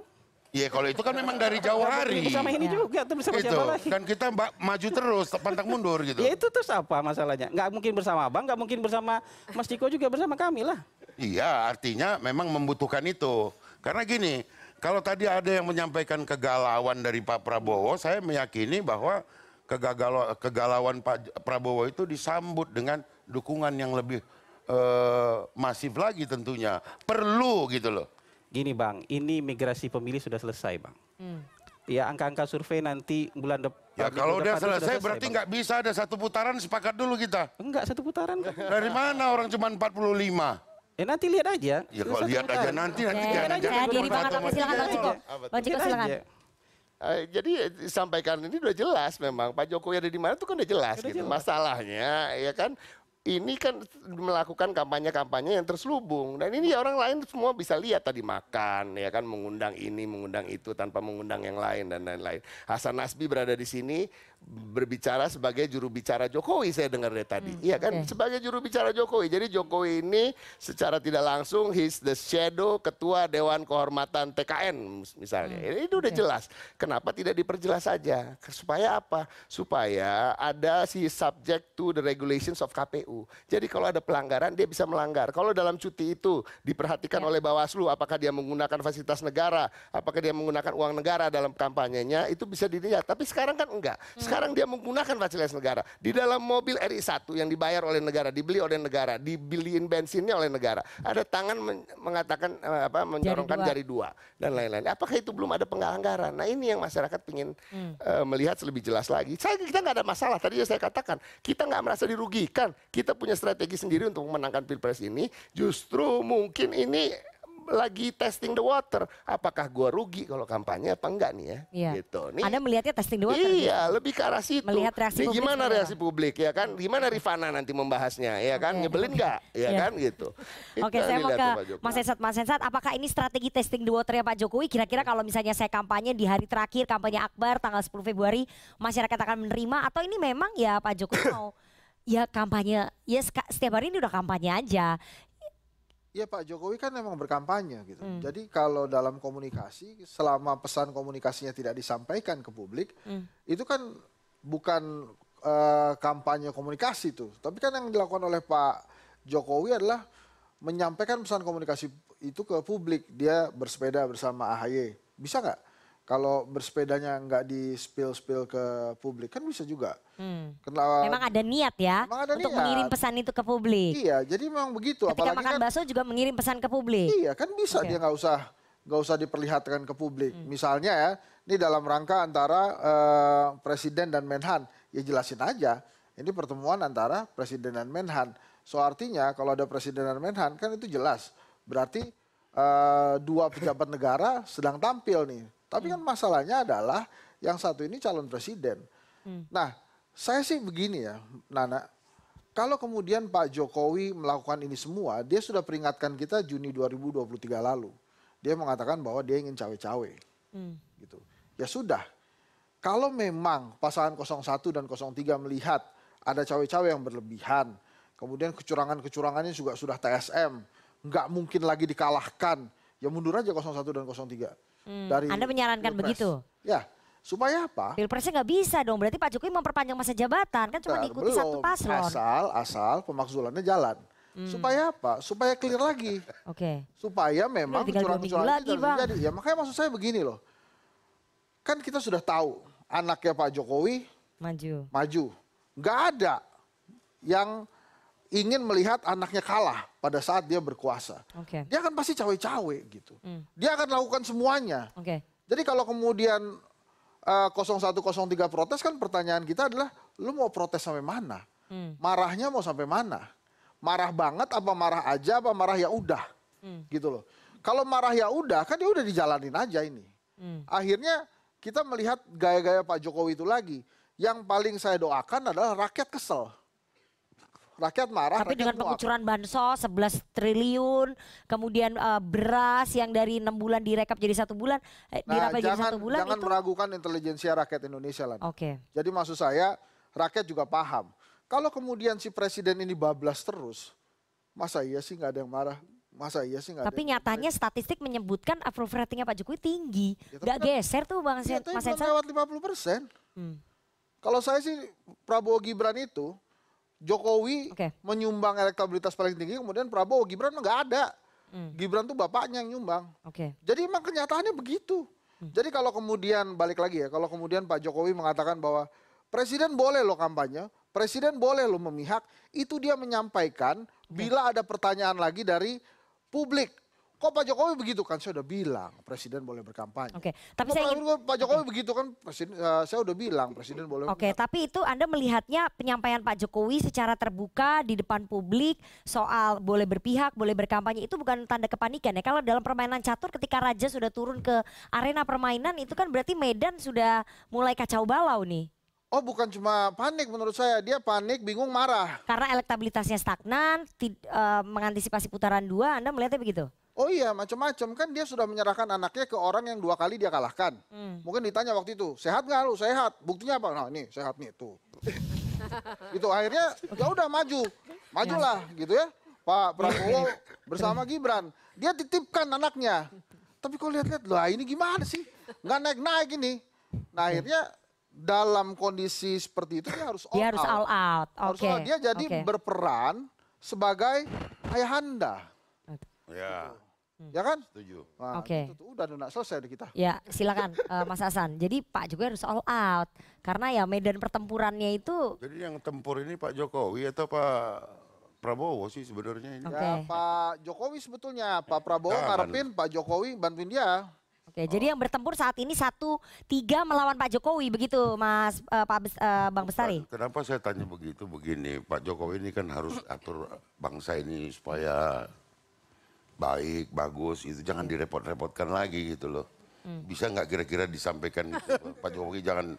Ya kalau itu kan memang dari jauh hari. bersama ini Ya. juga, tuh bersama Itu siapa lagi? kan kita mbak maju terus, pantang mundur gitu. Ya itu terus apa masalahnya? Nggak mungkin bersama Abang, nggak mungkin bersama Mas Ciko juga bersama kami lah. Iya, artinya memang membutuhkan itu. Karena gini, kalau tadi ada yang menyampaikan kegalauan dari Pak Prabowo, saya meyakini bahwa kegagalan kegalauan Pak Prabowo itu disambut dengan dukungan yang lebih eh, masif lagi tentunya. Perlu gitu loh. Gini Bang, ini migrasi pemilih sudah selesai Bang. Hmm. Ya angka-angka survei nanti bulan depan. Ya kalau udah selesai berarti nggak bisa ada satu putaran sepakat dulu kita. Enggak satu putaran. Dari mana orang cuma 45? Ya nanti lihat aja. Ya kalau lihat aja putaran. nanti nanti Oke, jangan jangan diri cuma Bang sama silakan. Bang Ciko. Bang Ciko Lihat silakan. aja. Eh, jadi disampaikan ini udah jelas memang Pak Jokowi ada di mana itu kan udah jelas Udah gitu. jelas. Masalahnya ya kan ini kan melakukan kampanye-kampanye yang terselubung dan ini orang lain semua bisa lihat tadi makan ya kan mengundang ini mengundang itu tanpa mengundang yang lain dan lain-lain. Hasan Nasbi berada di sini berbicara sebagai juru bicara Jokowi saya dengar dari tadi. Iya kan sebagai juru bicara Jokowi. Jadi Jokowi ini secara tidak langsung he's the shadow ketua Dewan Kehormatan TKN misalnya. Ini Itu udah jelas. Kenapa tidak diperjelas saja? Supaya apa? Supaya ada si subject to the regulations of KPU. Jadi kalau ada pelanggaran dia bisa melanggar. Kalau dalam cuti itu diperhatikan oleh Bawaslu apakah dia menggunakan fasilitas negara, apakah dia menggunakan uang negara dalam kampanyenya itu bisa dilihat. Tapi sekarang kan enggak. Sekarang dia menggunakan fasilitas negara. Di dalam mobil RI1 yang dibayar oleh negara, dibeli oleh negara, dibeliin bensinnya oleh negara. Ada tangan men- mengatakan eh, apa mencorongkan dua. jari dua dan lain-lain. Apakah itu belum ada pelanggaran? Nah, ini yang masyarakat ingin eh, melihat lebih jelas lagi. Saya kita nggak ada masalah. Tadi saya katakan, kita nggak merasa dirugikan. Kita punya strategi sendiri untuk memenangkan Pilpres ini. Justru mungkin ini lagi testing the water. Apakah gua rugi kalau kampanye apa enggak nih ya? Iya. Gitu. Nih, Anda melihatnya testing the water. Iya, lebih ke arah situ. Melihat reaksi Nih, publik gimana seperti reaksi publik ya kan? Gimana Rifana nanti membahasnya ya kan? Nyebelin nggak? Ya Iya. kan gitu. [LAUGHS] Itu Oke, yang saya mau ke. Mas Esat. Mas Esat, apakah ini strategi testing the water ya Pak Jokowi? Kira-kira kalau misalnya saya kampanye di hari terakhir, kampanye Akbar tanggal 10 Februari, masyarakat akan menerima atau ini memang ya Pak Jokowi mau [COUGHS] ya kampanye, ya setiap hari ini udah kampanye aja. Iya Pak Jokowi kan memang berkampanye gitu. Hmm. Jadi kalau dalam komunikasi, selama pesan komunikasinya tidak disampaikan ke publik, Hmm. itu kan bukan eh, kampanye komunikasi tuh. Tapi kan yang dilakukan oleh Pak Jokowi adalah menyampaikan pesan komunikasi itu ke publik. Dia bersepeda bersama AHY. Bisa nggak? Kalau bersepedanya nggak di spill-spill ke publik kan bisa juga. Hmm. Kenapa? Memang ada niat ya Memang ada untuk niat. mengirim pesan itu ke publik. Iya, jadi memang begitu. Ketika Apalagi makan kan- bakso juga mengirim pesan ke publik. Iya kan bisa Oke. dia nggak usah nggak usah diperlihatkan ke publik. Hmm. Misalnya ya, ini dalam rangka antara eh, presiden dan Menhan, ya jelasin aja. Ini pertemuan antara presiden dan Menhan. So artinya kalau ada presiden dan Menhan kan itu jelas. Berarti eh, dua pejabat negara sedang tampil nih. Tapi kan masalahnya adalah yang satu ini calon presiden. Nah, saya sih begini ya, Nana. Kalau kemudian Pak Jokowi melakukan ini semua, dia sudah peringatkan kita Juni 2023 lalu. Dia mengatakan bahwa dia ingin cawe-cawe. Hmm. Gitu. Ya sudah. Kalau memang pasangan 01 dan 03 melihat ada cawe-cawe yang berlebihan, kemudian kecurangan-kecurangannya juga sudah TSM, nggak mungkin lagi dikalahkan, ya mundur aja 01 dan 03. Hmm, Anda menyarankan Pilpres. begitu? Ya, supaya apa? Pilpresnya nggak bisa dong, berarti Pak Jokowi memperpanjang masa jabatan, kan cuma Bentar, diikuti satu belum. paslon. Asal, asal pemakzulannya jalan. Supaya apa? Supaya clear lagi. Oke. Supaya memang kecurangan-kecurangan lagi, itu Bang. terjadi. Ya makanya maksud saya begini loh. Kan kita sudah tahu anaknya Pak Jokowi Maju. maju. Nggak ada yang ingin melihat anaknya kalah pada saat dia berkuasa. Oke. Dia akan pasti cawe-cawe gitu. Hmm. Dia akan lakukan semuanya. Oke. Jadi kalau kemudian eh, 0103 protes kan pertanyaan kita adalah lu mau protes sampai mana? Hmm. Marahnya mau sampai mana? Marah banget apa marah aja apa marah ya udah? Hmm. Gitu loh. Kalau marah ya udah kan dia udah dijalanin aja ini. Hmm. Akhirnya kita melihat gaya-gaya Pak Jokowi itu lagi. Yang paling saya doakan adalah rakyat kesel. Rakyat marah, Tapi rakyat dengan pengucuran bansos 11 triliun, kemudian eh, beras yang dari enam bulan direkap jadi satu bulan, eh, Nah, dirapel jadi satu bulan jangan itu. meragukan intelijensia rakyat Indonesia lah. Oke. Jadi maksud saya rakyat juga paham. Kalau kemudian si presiden ini bablas terus, masa iya sih nggak ada yang marah? Masa iya sih nggak ada Tapi nyatanya statistik menyebutkan approval ratingnya Pak Jokowi tinggi. tapi Nggak kan- geser tuh Bang Sen- tapi Mas Sensa. lewat 50 persen. Hmm. Kalau saya sih Prabowo Gibran itu Jokowi menyumbang elektabilitas paling tinggi, kemudian Prabowo Gibran nggak ada. Hmm. Gibran tuh bapaknya yang nyumbang. Oke. Jadi emang kenyataannya begitu. Hmm. Jadi kalau kemudian balik lagi ya, kalau kemudian Pak Jokowi mengatakan bahwa presiden boleh lo kampanye, presiden boleh lo memihak, itu dia menyampaikan bila ada pertanyaan lagi dari publik. Kok Pak Jokowi begitu kan? Saya udah bilang presiden boleh berkampanye. Oke, tapi Kok saya ingin Pak Jokowi begitu kan? Presiden, eh, saya udah bilang presiden boleh. Oke, tapi itu Anda melihatnya penyampaian Pak Jokowi secara terbuka di depan publik soal boleh berpihak, boleh berkampanye itu bukan tanda kepanikan ya. Kalau dalam permainan catur ketika raja sudah turun ke arena permainan itu kan berarti Medan sudah mulai kacau balau nih. Oh bukan cuma panik menurut saya, dia panik, bingung, marah. Karena elektabilitasnya stagnan, tid- eh, mengantisipasi putaran dua, Anda melihatnya begitu? Oh iya, macam-macam kan dia sudah menyerahkan anaknya ke orang yang dua kali dia kalahkan. Hmm. Mungkin ditanya waktu itu, sehat nggak lu? Sehat. Buktinya apa? Nah ini sehat nih tuh. [LAUGHS] gitu akhirnya ya udah maju, majulah gitu ya. Pak Prabowo bersama Gibran, dia titipkan anaknya. Tapi kok lihat-lihat, lah ini gimana sih? Nggak naik-naik ini. Nah akhirnya dalam kondisi seperti itu dia harus all Dia harus out. all out. Harus Oke. all out. Dia jadi Oke. berperan sebagai ayahanda. Ya, Ya kan? setuju. Nah, Oke. gitu tuh. Udah, udah selesai kita. Ya, silakan [LAUGHS] eh, Mas Hasan. Jadi Pak Jokowi harus all out karena ya medan pertempurannya itu Jadi yang tempur ini Pak Jokowi atau Pak Prabowo sih sebenarnya ini. Ya Pak Jokowi sebetulnya, Pak Prabowo Jangan. ngarepin Pak Jokowi bantuin dia. Oke, jadi yang bertempur saat ini satu tiga melawan Pak Jokowi begitu, Mas eh, Pak Bes- eh, Bang Bestari. Kenapa saya tanya begitu begini, Pak Jokowi ini kan harus atur bangsa ini supaya baik, bagus, itu jangan direpot-repotkan lagi gitu loh. Hmm. Bisa nggak kira-kira disampaikan gitu, [LAUGHS] Pak Jokowi jangan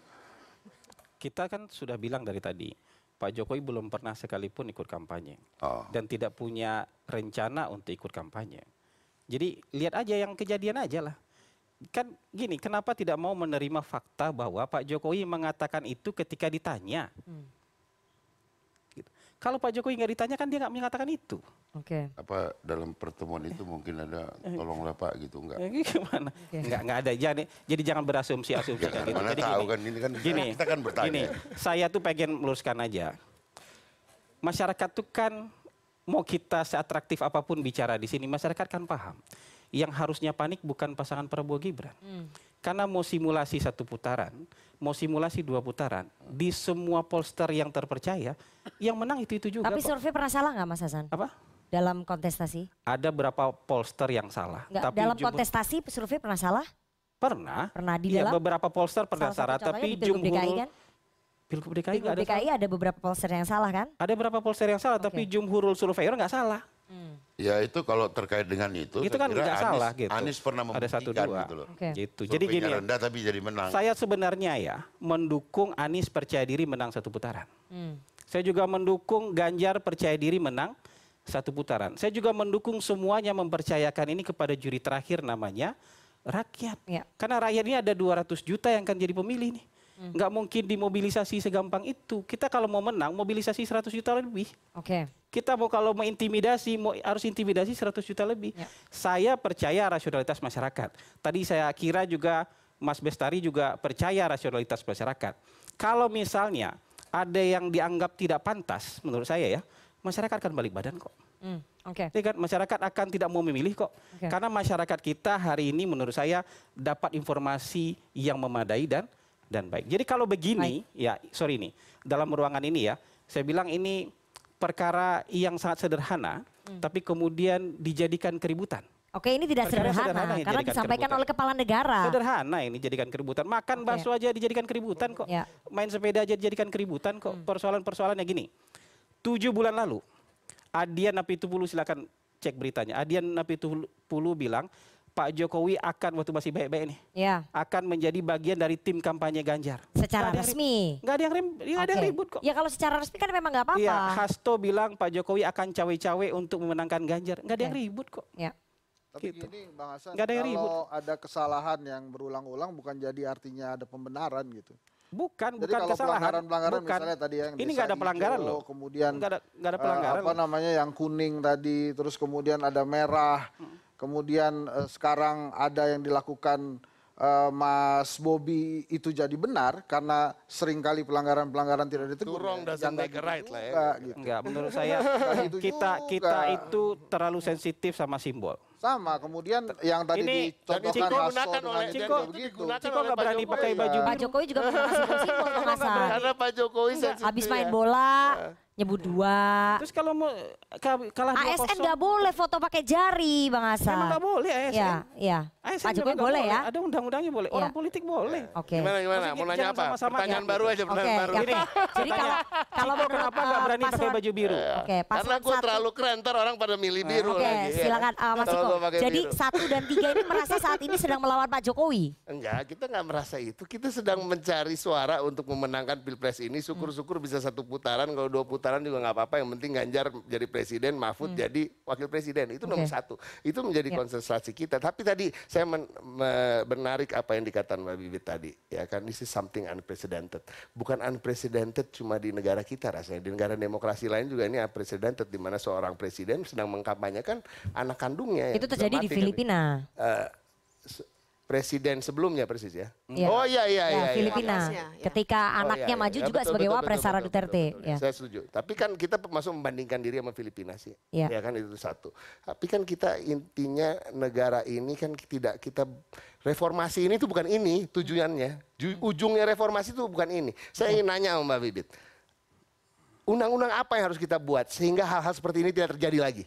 Kita kan sudah bilang dari tadi, Pak Jokowi belum pernah sekalipun ikut kampanye oh, dan tidak punya rencana untuk ikut kampanye. Jadi lihat aja yang kejadian aja lah. Kan gini, kenapa tidak mau menerima fakta bahwa Pak Jokowi mengatakan itu ketika ditanya? Hmm. Gitu. Kalau Pak Jokowi nggak ditanya kan dia nggak mengatakan itu. Oke. apa dalam pertemuan itu mungkin ada tolonglah Pak gitu enggak? Ya, gimana? Nggak nggak ada jadi jadi jangan berasumsi-asumsi kayak gitu. Mana Jadi tahu gini, kan ini kan gini, kita kan bertanya. gini, saya tuh pengen meluruskan aja. Masyarakat tuh kan mau kita seatraktif apa pun bicara di sini, masyarakat kan paham. Yang harusnya panik bukan pasangan Prabowo Gibran. Hmm. Karena mau simulasi satu putaran, mau simulasi dua putaran, di semua polster yang terpercaya, yang menang itu itu juga. Tapi survei pernah salah nggak Mas Hasan? Apa? Dalam kontestasi? Ada berapa polster yang salah. Nggak, tapi dalam jumhur- kontestasi survei pernah salah? Pernah. Pernah di Iya, dalam? beberapa polster pernah Salah tapi Pilgub DKI kan? Pilgub DKI Pilgub nggak ada DKI ada beberapa polster yang salah kan? Ada berapa polster yang salah, tapi jumhurul surveyor nggak salah. Ya itu kalau terkait dengan itu, Itu kan kira nggak Anies, salah gitu. Anies pernah Ada satu dua. gitu loh. Oke. Gitu. Jadi gini, rendah tapi jadi menang. saya sebenarnya ya mendukung Anies percaya diri menang satu putaran. Hmm. Saya juga mendukung Ganjar percaya diri menang satu putaran. Saya juga mendukung semuanya mempercayakan ini kepada juri terakhir namanya rakyat. Ya. Karena rakyat ini ada 200 juta yang akan jadi pemilih nih. Nggak mungkin dimobilisasi segampang itu. Kita kalau mau menang mobilisasi 100 juta lebih. Oke. Kita mau kalau mau intimidasi, mau harus intimidasi 100 juta lebih. Saya percaya rasionalitas masyarakat. Tadi saya kira juga Mas Bestari juga percaya rasionalitas masyarakat. Kalau misalnya ada yang dianggap tidak pantas menurut saya ya, masyarakat akan balik badan kok. Hmm, Oke. Ya kan masyarakat akan tidak mau memilih kok. Oke. Karena masyarakat kita hari ini menurut saya dapat informasi yang memadai dan dan baik. Jadi kalau begini, ya sorry nih, dalam ruangan ini ya, saya bilang ini perkara yang sangat sederhana, Hmm. tapi kemudian dijadikan keributan. Oke, ini tidak Perkara sederhana, sederhana karena dijadikan disampaikan keributan. oleh kepala negara. Sederhana ini jadikan keributan. Makan Oke. bakso aja dijadikan keributan kok. Ya. Main sepeda aja dijadikan keributan kok. Hmm. Persoalan-persoalannya gini. Tujuh bulan lalu, Adian Napitupulu silakan cek beritanya. Adian Napitupulu bilang Pak Jokowi akan waktu masih baik-baik nih Ya, akan menjadi bagian dari tim kampanye Ganjar. secara yang resmi. Nggak ada yang ribut, nggak ada yang ribut kok. Ya kalau secara resmi kan memang nggak apa-apa. Iya, Hasto bilang Pak Jokowi akan cawe-cawe untuk memenangkan Ganjar. Nggak ada yang Oke. ribut kok. Ya. Tapi Gitu. gini Bang Hasan, Nggak ada yang ribut. kalau ada kesalahan yang berulang-ulang bukan jadi artinya ada pembenaran gitu. Bukan, Jadi bukan kalau kesalahan. pelanggaran-pelanggaran Bukan. misalnya tadi yang Ini nggak ada pelanggaran hijau, loh. Kemudian Nggak ada, nggak ada pelanggaran. apa loh. namanya yang kuning tadi, terus kemudian ada merah, kemudian eh, sekarang ada yang dilakukan eh, Mas Bobi itu jadi benar karena sering kali pelanggaran-pelanggaran tidak ditegur. Itu wrong ya. doesn't nggak make gitu right lah ya. juga, gitu. Enggak, menurut saya [LAUGHS] gitu kita juga. kita itu terlalu sensitif sama simbol. Sama, kemudian yang tadi Ini dicontohkan Ciko gunakan dengan oleh Ciko- begitu. Ciko nggak Pak berani Jokowi. pakai baju Pak biru. Jokowi juga [LAUGHS] pernah simbol Hasan. Karena Pak Jokowi sensitif Habis main ya. Nyebut dua. Terus kalau mau ka- kalah dua ASN nggak boleh foto pakai jari, Bang Hasan. Emang nggak boleh ASN. Ya, ya. ASN Pak Jokowi boleh ya. Ada undang-undangnya boleh. Orang Ya. politik boleh. Oke. Gimana gimana? Maksudnya Mau nanya apa? sama-sama Pertanyaan ya. baru aja, Oke, pertanyaan baru. ya, Gini, Jadi kalau kalau menurut kenapa eh, nggak berani pakai baju biru? Oke, Karena paslon gue satu. terlalu keren, ntar orang pada milih biru Oke, lagi. ya. silakan uh, Mas pakai Jadi biru. satu dan tiga ini merasa saat ini sedang melawan Pak Jokowi. Enggak, kita nggak merasa itu. Kita sedang mencari suara untuk memenangkan pilpres ini. Syukur-syukur bisa satu putaran. Kalau dua putaran putaran juga nggak apa-apa. Yang penting Ganjar jadi presiden, Mahfud jadi wakil presiden. Itu nomor Oke. satu. Itu menjadi Ya. konsentrasi kita. Tapi tadi saya men, me- menarik apa yang dikatakan Mbak Bibit tadi. Ya kan, this is something unprecedented. Bukan unprecedented cuma di negara kita rasanya. Di negara demokrasi lain juga ini unprecedented. Di mana seorang presiden sedang mengkampanyekan anak kandungnya. Itu terjadi di mati kan. Filipina. Eh, se- presiden sebelumnya persis ya. Iya. Oh iya iya Ya, iya. iya. Filipina. Ya. Ketika Oh, anaknya iya, iya. maju Ya, juga betul, sebagai betul, wapres betul, Sarah betul, Duterte. betul, betul. Ya. Saya setuju. Tapi kan kita masuk membandingkan diri sama Filipina sih. Iya. Ya kan itu satu. Tapi kan kita intinya negara ini kan tidak kita reformasi ini tuh bukan ini tujuannya. Ju- Ujungnya reformasi itu bukan ini. Saya ingin nanya sama Mbak Bibit. Undang-undang apa yang harus kita buat sehingga hal-hal seperti ini tidak terjadi lagi?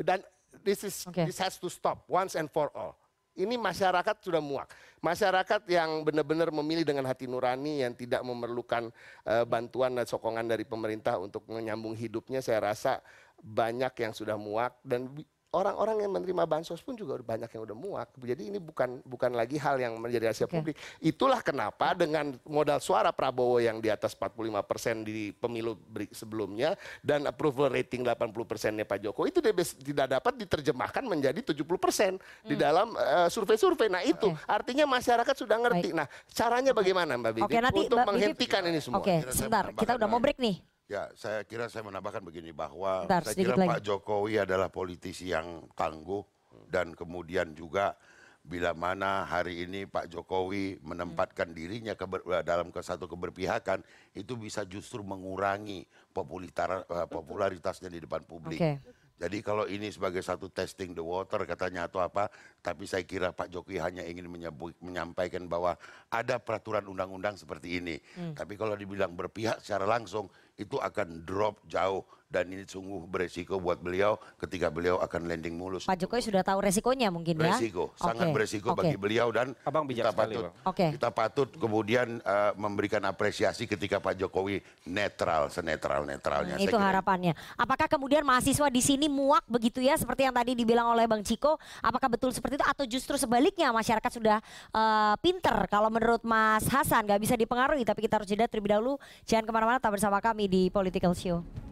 Dan this is Oke. this has to stop once and for all. Ini masyarakat sudah muak. Masyarakat yang benar-benar memilih dengan hati nurani yang tidak memerlukan eh, bantuan dan sokongan dari pemerintah untuk menyambung hidupnya, saya rasa banyak yang sudah muak dan orang-orang yang menerima bansos pun juga udah banyak yang udah muak. Jadi ini bukan bukan lagi hal yang menjadi rahasia Oke. publik. Itulah kenapa dengan modal suara Prabowo yang di atas 45% di pemilu sebelumnya dan approval rating 80%-nya Pak Jokowi itu tidak dapat diterjemahkan menjadi 70% di dalam eh, survei-survei. Nah, itu artinya masyarakat sudah ngerti. Nah, caranya bagaimana Mbak Bibi nanti untuk Mbak menghentikan ini semua? Oke, saya sebentar. Kita udah mau break nih. Ya, saya kira saya menambahkan begini bahwa Bentar, saya kira lagi. Pak Jokowi adalah politisi yang tangguh dan kemudian juga bila mana hari ini Pak Jokowi menempatkan dirinya keber- dalam ke satu keberpihakan itu bisa justru mengurangi eh, popularitasnya di depan publik. Oke. Jadi kalau ini sebagai satu testing the water katanya atau apa, tapi saya kira Pak Jokowi hanya ingin menyampaikan bahwa ada peraturan undang-undang seperti ini. Hmm. Tapi kalau dibilang berpihak secara langsung itu akan drop jauh dan ini sungguh beresiko buat beliau ketika beliau akan landing mulus. Pak Jokowi sudah tahu resikonya mungkin ya. Beresiko, sangat Oke, beresiko oke. bagi beliau dan Abang bijak kita sekali, patut Bang. Oke. kita patut kemudian eh, memberikan apresiasi ketika Pak Jokowi netral, senetral netralnya. Itu harapannya. Apakah kemudian mahasiswa di sini muak begitu ya seperti yang tadi dibilang oleh Bang Ciko? Apakah betul seperti itu atau justru sebaliknya masyarakat sudah eh, pinter kalau menurut Mas Hasan nggak bisa dipengaruhi tapi kita harus jeda terlebih dahulu. Jangan ke mana-mana tetap bersama kami di Political Show.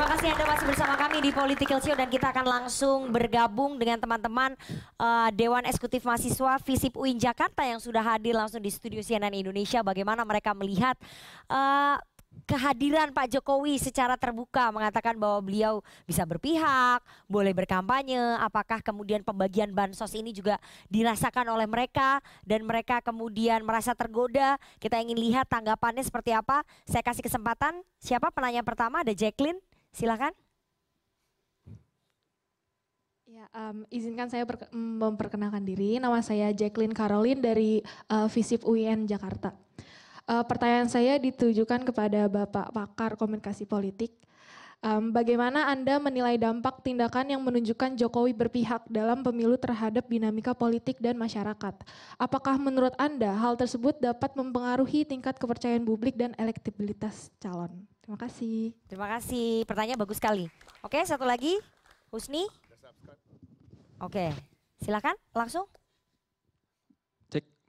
Terima kasih Anda masih bersama kami di Political Show dan kita akan langsung bergabung dengan teman-teman eh, Dewan Eksekutif Mahasiswa FISIP UIN Jakarta yang sudah hadir langsung di studio CNN Indonesia. Bagaimana mereka melihat eh, kehadiran Pak Jokowi secara terbuka mengatakan bahwa beliau bisa berpihak, boleh berkampanye, apakah kemudian pembagian bansos ini juga dirasakan oleh mereka dan mereka kemudian merasa tergoda. Kita ingin lihat tanggapannya seperti apa. Saya kasih kesempatan. Siapa penanya pertama? Ada Jacqueline. Silakan. Ya, em, izinkan saya berke- memperkenalkan diri. Nama saya Jacqueline Caroline dari eh, FISIP UIN Jakarta. Eh, pertanyaan saya ditujukan kepada Bapak pakar komunikasi politik. Em, bagaimana Anda menilai dampak tindakan yang menunjukkan Jokowi berpihak dalam pemilu terhadap dinamika politik dan masyarakat? Apakah menurut Anda hal tersebut dapat mempengaruhi tingkat kepercayaan publik dan elektabilitas calon? Terima kasih. Terima kasih. Pertanyaan bagus sekali. Oke, satu lagi. Husni. Oke, silakan langsung.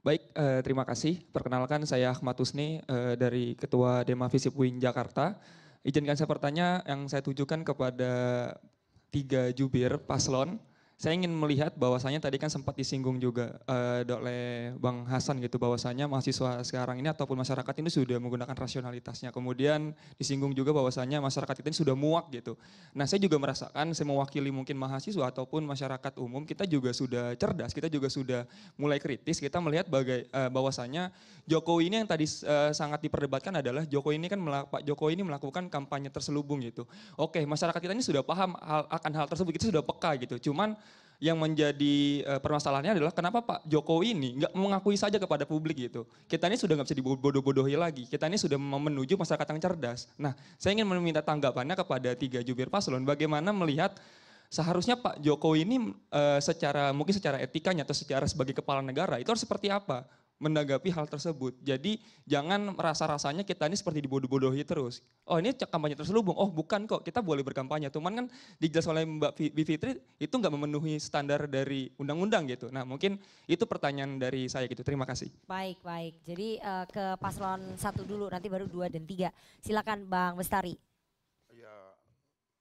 Baik, eh, terima kasih. Perkenalkan saya Ahmad Husni eh, dari Ketua Dema Visip UIN Jakarta. Izinkan saya bertanya yang saya tujukan kepada tiga jubir paslon. Saya ingin melihat bahwasanya tadi kan sempat disinggung juga eh, oleh Bang Hasan gitu bahwasanya mahasiswa sekarang ini ataupun masyarakat ini sudah menggunakan rasionalitasnya. Kemudian disinggung juga bahwasanya masyarakat ini sudah muak gitu. Nah, saya juga merasakan saya mewakili mungkin mahasiswa ataupun masyarakat umum kita juga sudah cerdas, kita juga sudah mulai kritis. Kita melihat bagai eh, bahwasanya Jokowi ini yang tadi eh, sangat diperdebatkan adalah Jokowi ini kan Pak Jokowi ini melakukan kampanye terselubung gitu. Oke, masyarakat kita ini sudah paham hal, akan hal tersebut, kita sudah peka gitu. Cuman yang menjadi eh, permasalahannya adalah kenapa Pak Jokowi ini nggak mengakui saja kepada publik gitu. Kita ini sudah nggak bisa dibodoh-bodohi lagi. Kita ini sudah menuju masyarakat yang cerdas. Nah, saya ingin meminta tanggapannya kepada tiga jubir paslon. Bagaimana melihat seharusnya Pak Jokowi ini eh, secara mungkin secara etikanya atau secara sebagai kepala negara itu harus seperti apa? Menanggapi hal tersebut. Jadi jangan rasa-rasanya kita ini seperti dibodoh-bodohi terus. Oh ini kampanye terselubung, oh bukan kok kita boleh berkampanye. Cuman kan dijelas oleh Mbak Bivitri itu nggak memenuhi standar dari undang-undang gitu. Nah mungkin itu pertanyaan dari saya gitu, terima kasih. Baik, baik. Jadi uh, ke paslon satu dulu, nanti baru dua dan tiga. Silakan Bang Bestari. Ya,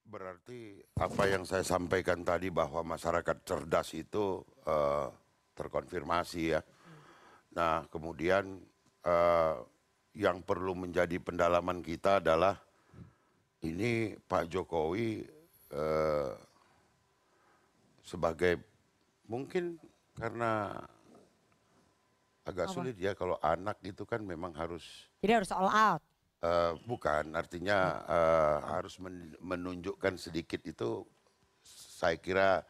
berarti apa yang saya sampaikan tadi bahwa masyarakat cerdas itu uh, terkonfirmasi ya. Nah, kemudian uh, yang perlu menjadi pendalaman kita adalah ini Pak Jokowi uh, sebagai mungkin karena agak Apa? sulit ya kalau anak itu kan memang harus Jadi harus all out. Uh, bukan, artinya uh, harus men- menunjukkan sedikit itu saya kira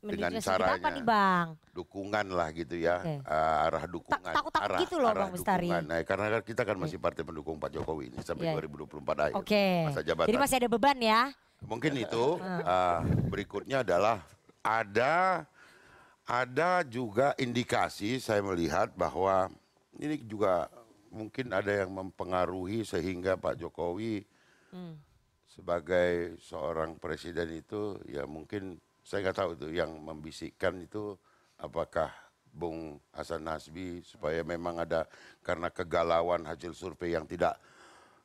dengan caranya apa nih Bang? dukungan lah gitu ya, Oke. uh, arah dukungan. takut-takut arah, gitu loh, arah Bang Bestari. dukungan. Nah, karena kan kita kan masih partai pendukung Pak Jokowi ini sampai Iya. 2024 akhir Oke. masa jabatan. Jadi masih ada beban ya? Mungkin itu Ah. uh, berikutnya adalah ada ada juga indikasi saya melihat bahwa ini juga mungkin ada yang mempengaruhi sehingga Pak Jokowi Hmm. sebagai seorang presiden itu ya mungkin saya nggak tahu itu yang membisikkan itu apakah Bung Hasan Nasbi supaya memang ada karena kegalauan hasil survei yang tidak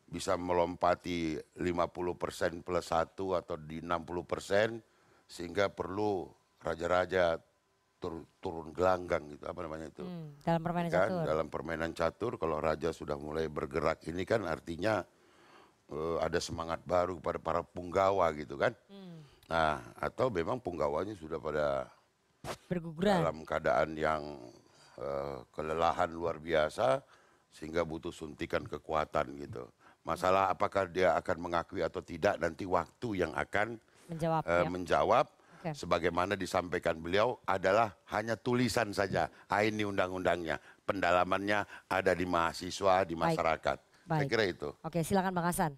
bisa melompati 50% plus satu atau di 60% sehingga perlu raja-raja tur- turun gelanggang gitu apa namanya itu Hmm, dalam permainan kan catur. dalam permainan catur kalau raja sudah mulai bergerak ini kan artinya eh, ada semangat baru pada para punggawa gitu kan Hmm. Nah atau memang punggawanya sudah pada Berguguran. dalam keadaan yang eh, kelelahan luar biasa sehingga butuh suntikan kekuatan gitu masalah apakah dia akan mengakui atau tidak nanti waktu yang akan Menjawab eh, ya. menjawab Oke. sebagaimana disampaikan beliau adalah hanya tulisan saja. Ah, ini undang-undangnya. Pendalamannya ada di mahasiswa, di Baik. masyarakat. Saya Baik. kira itu. Oke silakan Bang Hasan.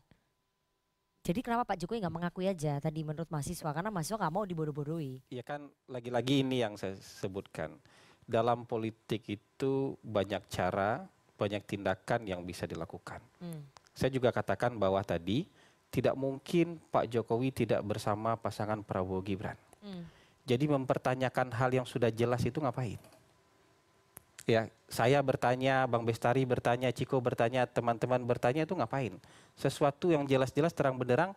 Jadi kenapa Pak Jokowi nggak mengakui aja tadi menurut mahasiswa? Karena mahasiswa nggak mau dibodoh-bodohi. Ya kan lagi-lagi ini yang saya sebutkan. Dalam politik itu banyak cara, banyak tindakan yang bisa dilakukan. Hmm. Saya juga katakan bahwa tadi tidak mungkin Pak Jokowi tidak bersama pasangan Prabowo Gibran. Hmm. Jadi mempertanyakan hal yang sudah jelas itu ngapain? Ya, saya bertanya, Bang Bestari bertanya, Ciko bertanya, teman-teman bertanya itu ngapain? Sesuatu yang jelas-jelas terang benderang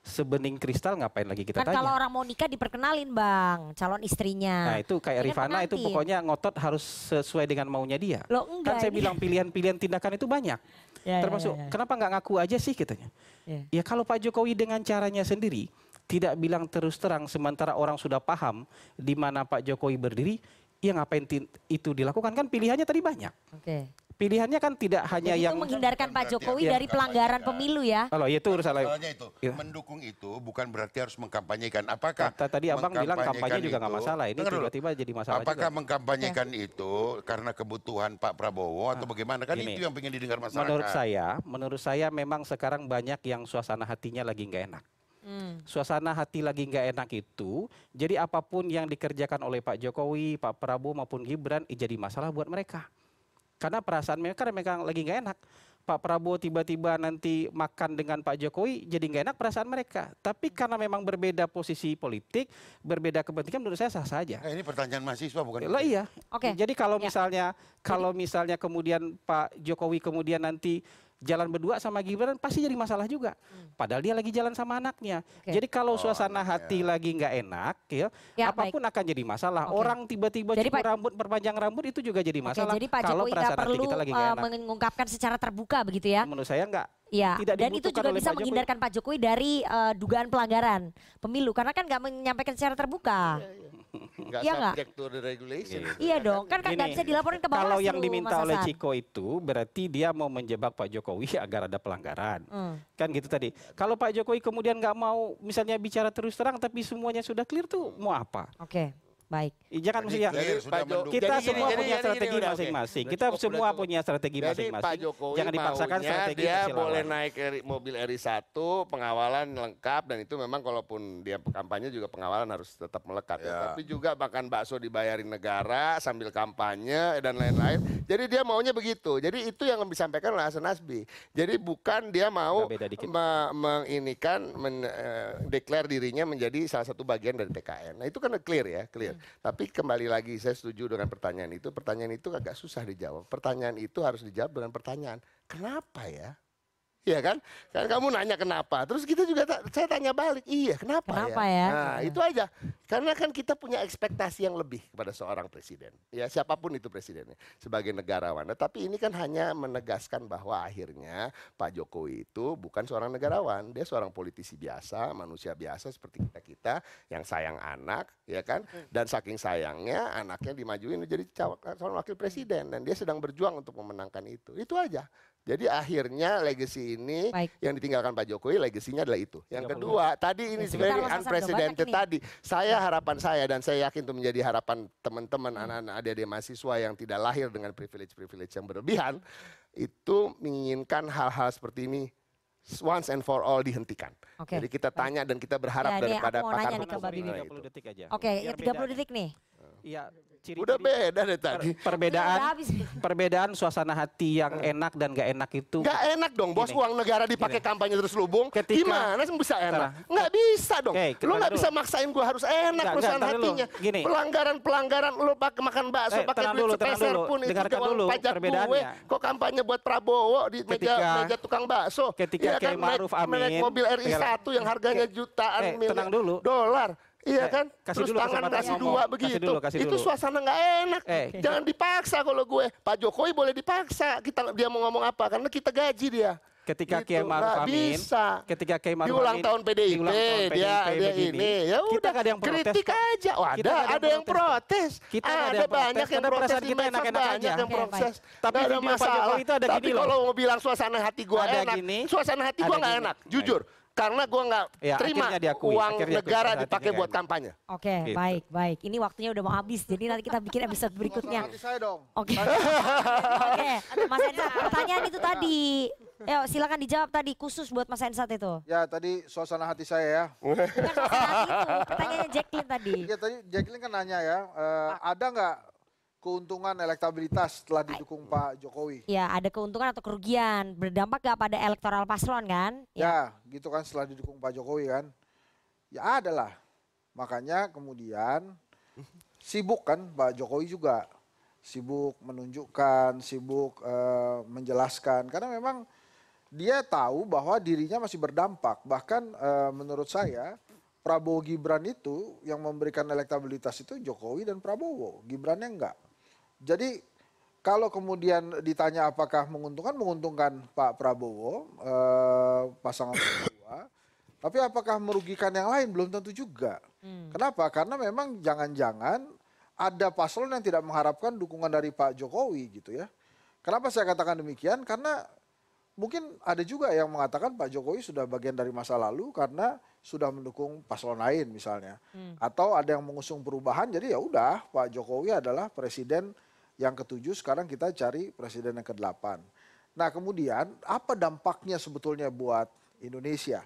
sebening kristal ngapain lagi kita Kan tanya? kalau orang mau nikah diperkenalin Bang, calon istrinya. Nah itu kayak Ini kan Rifana itu pokoknya ngotot harus sesuai dengan maunya dia. Loh kan enggak, saya ini- bilang pilihan-pilihan tindakan itu banyak. Ya, ya, Termasuk ya, ya. kenapa nggak ngaku aja sih katanya. Ya. Ya kalau Pak Jokowi dengan caranya sendiri tidak bilang terus terang sementara orang sudah paham di mana Pak Jokowi berdiri, ya ngapain itu dilakukan kan pilihannya tadi banyak. Oke. Pilihannya kan tidak hanya Jadi yang itu menghindarkan Pak Jokowi Iya. dari pelanggaran pemilu ya. Kalau itu urusan lain. Soalnya itu, Iya. mendukung itu bukan berarti harus mengkampanyekan. Apakah Kata tadi abang bilang kampanye juga nggak masalah. Ini tiba-tiba jadi masalah Apakah juga. mengkampanyekan itu karena kebutuhan Pak Prabowo atau bagaimana? Kan Gini, itu yang pengen didengar masyarakat. Menurut saya, menurut saya memang sekarang banyak yang suasana hatinya lagi nggak enak. Hmm. Suasana hati lagi nggak enak itu, jadi apa pun yang dikerjakan oleh Pak Jokowi, Pak Prabowo maupun Gibran, eh, jadi masalah buat mereka. Karena perasaan mereka mereka lagi nggak enak. Pak Prabowo tiba-tiba nanti makan dengan Pak Jokowi, jadi nggak enak perasaan mereka. Tapi karena memang berbeda posisi politik, berbeda kepentingan, menurut saya sah saja. Nah, ini pertanyaan mahasiswa bukan? Lah iya. Oke. Jadi kalau Ya. misalnya kalau misalnya kemudian Pak Jokowi kemudian nanti jalan berdua sama Gibran pasti jadi masalah juga. Padahal dia lagi jalan sama anaknya. Hmm. Oke. Jadi kalau Oh, suasana hati lagi nggak enak, ya, Ya, apa pun akan jadi masalah. Oke. Orang tiba-tiba Jadi, cukur Pak- rambut, perpanjang rambut itu juga jadi masalah. jadi Pak kalau Jokowi perasaan hati perlu kita lagi nggak uh, enak. mengungkapkan secara terbuka begitu ya? Menurut saya nggak. Iya, Tidak dan itu juga bisa Pak Jokowi. menghindarkan Pak Jokowi dari uh, dugaan pelanggaran pemilu karena kan nggak menyampaikan secara terbuka. Nggak Iya subject to the regulation. Iya dong, kan kan nggak bisa dilaporin ke Bawaslu. Kalau yang diminta oleh. Ciko itu berarti dia mau menjebak Pak Jokowi [LAUGHS] agar ada pelanggaran. Hmm. Kan gitu tadi. Kalau Pak Jokowi kemudian nggak mau misalnya bicara terus terang tapi semuanya sudah clear tuh mau apa? Oke. Baik. Jangan mesti ya. Kita jadi semua jadi- punya jadi strategi masing-masing. Kita cukup, semua punya strategi masing-masing. Jangan dipaksakan maunya strategi dia boleh naik eri- mobil RI1, pengawalan lengkap dan itu memang kalaupun dia kampanye juga pengawalan harus tetap melekat ya. Tapi juga makan bakso dibayarin negara sambil kampanye dan lain-lain. Jadi dia maunya begitu. Jadi itu yang disampaikan oleh Hasan Nasbi. Jadi bukan dia mau me- menginikan men, eh, declare dirinya menjadi salah satu bagian dari TKN. Nah itu kan clear ya, clear. Tapi kembali lagi saya setuju dengan pertanyaan itu. Pertanyaan itu agak susah dijawab. Pertanyaan itu harus dijawab dengan pertanyaan, kenapa ya? Iya kan? Kan kamu nanya kenapa. Terus kita juga ta- saya tanya balik, iya kenapa, Kenapa ya? Nah, itu aja. Karena kan kita punya ekspektasi yang lebih kepada seorang presiden. Ya, siapa pun itu presidennya sebagai negarawan. Nah, tapi ini kan hanya menegaskan bahwa akhirnya Pak Jokowi itu bukan seorang negarawan, dia seorang politisi biasa, manusia biasa seperti kita-kita yang sayang anak, ya kan? Dan saking sayangnya anaknya dimajuin jadi calon wakil presiden dan dia sedang berjuang untuk memenangkan itu. Itu aja. Jadi akhirnya legacy ini yang ditinggalkan Pak Jokowi legasinya adalah itu. Yang kedua, tadi ini udah unprecedented tadi. Saya harapan saya dan saya yakin itu menjadi harapan teman-teman anak-anak adik-adik mahasiswa yang tidak lahir dengan privilege-privilege yang berlebihan itu menginginkan hal-hal seperti ini once and for all dihentikan. Oke. Jadi kita tanya dan kita berharap Ya, daripada aku mau nanya nih ke hukum Mbak Bibi. mengenai 30 itu. detik aja. Oke, Biar 30 beda. detik nih. Iya, Udah beda deh tadi. perbedaan Udah habis. perbedaan suasana hati yang enak dan gak enak itu Nggak enak dong, bos Gini. uang negara dipakai kampanye terus lubung. Ketika- Gimana sih bisa enak? Nah, Nggak bisa dong. Oke, lu nggak bisa maksain gua harus enak Nggak, perusahaan nggak, tar dulu. hatinya. Gini. Pelanggaran-pelanggaran lu pakai makan bakso, Eh, pakai duit sepeser pun itu dulu pajak gue. perbedaannya. Kok kampanye buat Prabowo di meja Ketika- meja tukang bakso? ketika Iya Kiai kan, Ma'ruf naik Amin, mobil RI1 yang harganya jutaan Eh, miliar tenang dulu. dolar. Iya Eh, kan? kasih Terus dulu tangan kasih ngomong. dua Kasih begitu. dulu, kasih itu dulu. suasana nggak enak. Eh. Jangan dipaksa kalau gue. Pak Jokowi boleh dipaksa. Kita dia mau ngomong apa? Karena kita gaji dia. ketika Gitu, Kiai Maruf Amin bisa. ketika Kiai Di Maruf ulang Amin tahun PDIP, di ulang tahun dia PDIP dia begini, ini. Ya kita udah, ada yang protes kritik aja. Oh, Kita ada ada yang protes. Kita ada ada yang protes, banyak yang protes kita banyak aja. yang protes. Tapi ada masalah. Itu ada Tapi gini loh. kalau mau bilang suasana hati gua Ada enak, gini, suasana hati gua ada nggak enak, jujur. Karena gua nggak Ya, terima akhirnya diakui, uang diakui, negara dipakai buat kampanye. Oke, Gitu. baik, baik. Ini waktunya udah mau habis, jadi nanti kita bikin episode berikutnya. Hati saya dong. Oke. Oke, Mas Ensat, pertanyaan itu tadi. Ayo, silakan dijawab tadi khusus buat Mas Ensat itu. Ya tadi suasana hati saya ya. Bukan suasana hati itu, pertanyaannya Jacqueline tadi. Iya tadi Jacqueline kan nanya ya, eh, ada nggak keuntungan elektabilitas setelah didukung Pak Jokowi? Ya, ada keuntungan atau kerugian. Berdampak gak pada elektoral paslon kan? Ya, gitu kan setelah didukung Pak Jokowi kan. Ya ada lah. Makanya kemudian sibuk kan Pak Jokowi juga. Sibuk menunjukkan, sibuk eh, menjelaskan. Karena memang dia tahu bahwa dirinya masih berdampak. Bahkan eh, menurut saya Prabowo Gibran itu yang memberikan elektabilitas itu Jokowi dan Prabowo. Gibrannya enggak. Jadi kalau kemudian ditanya apakah menguntungkan, menguntungkan Pak Prabowo, eh, pasangan kedua. Tapi apakah merugikan yang lain belum tentu juga. Kenapa? Karena memang jangan-jangan ada paslon yang tidak mengharapkan dukungan dari Pak Jokowi gitu ya. Kenapa saya katakan demikian? Karena mungkin ada juga yang mengatakan Pak Jokowi sudah bagian dari masa lalu karena sudah mendukung paslon lain misalnya. Atau ada yang mengusung perubahan jadi ya udah Pak Jokowi adalah presiden yang ketujuh sekarang kita cari presiden yang ke-8. Nah, kemudian apa dampaknya sebetulnya buat Indonesia?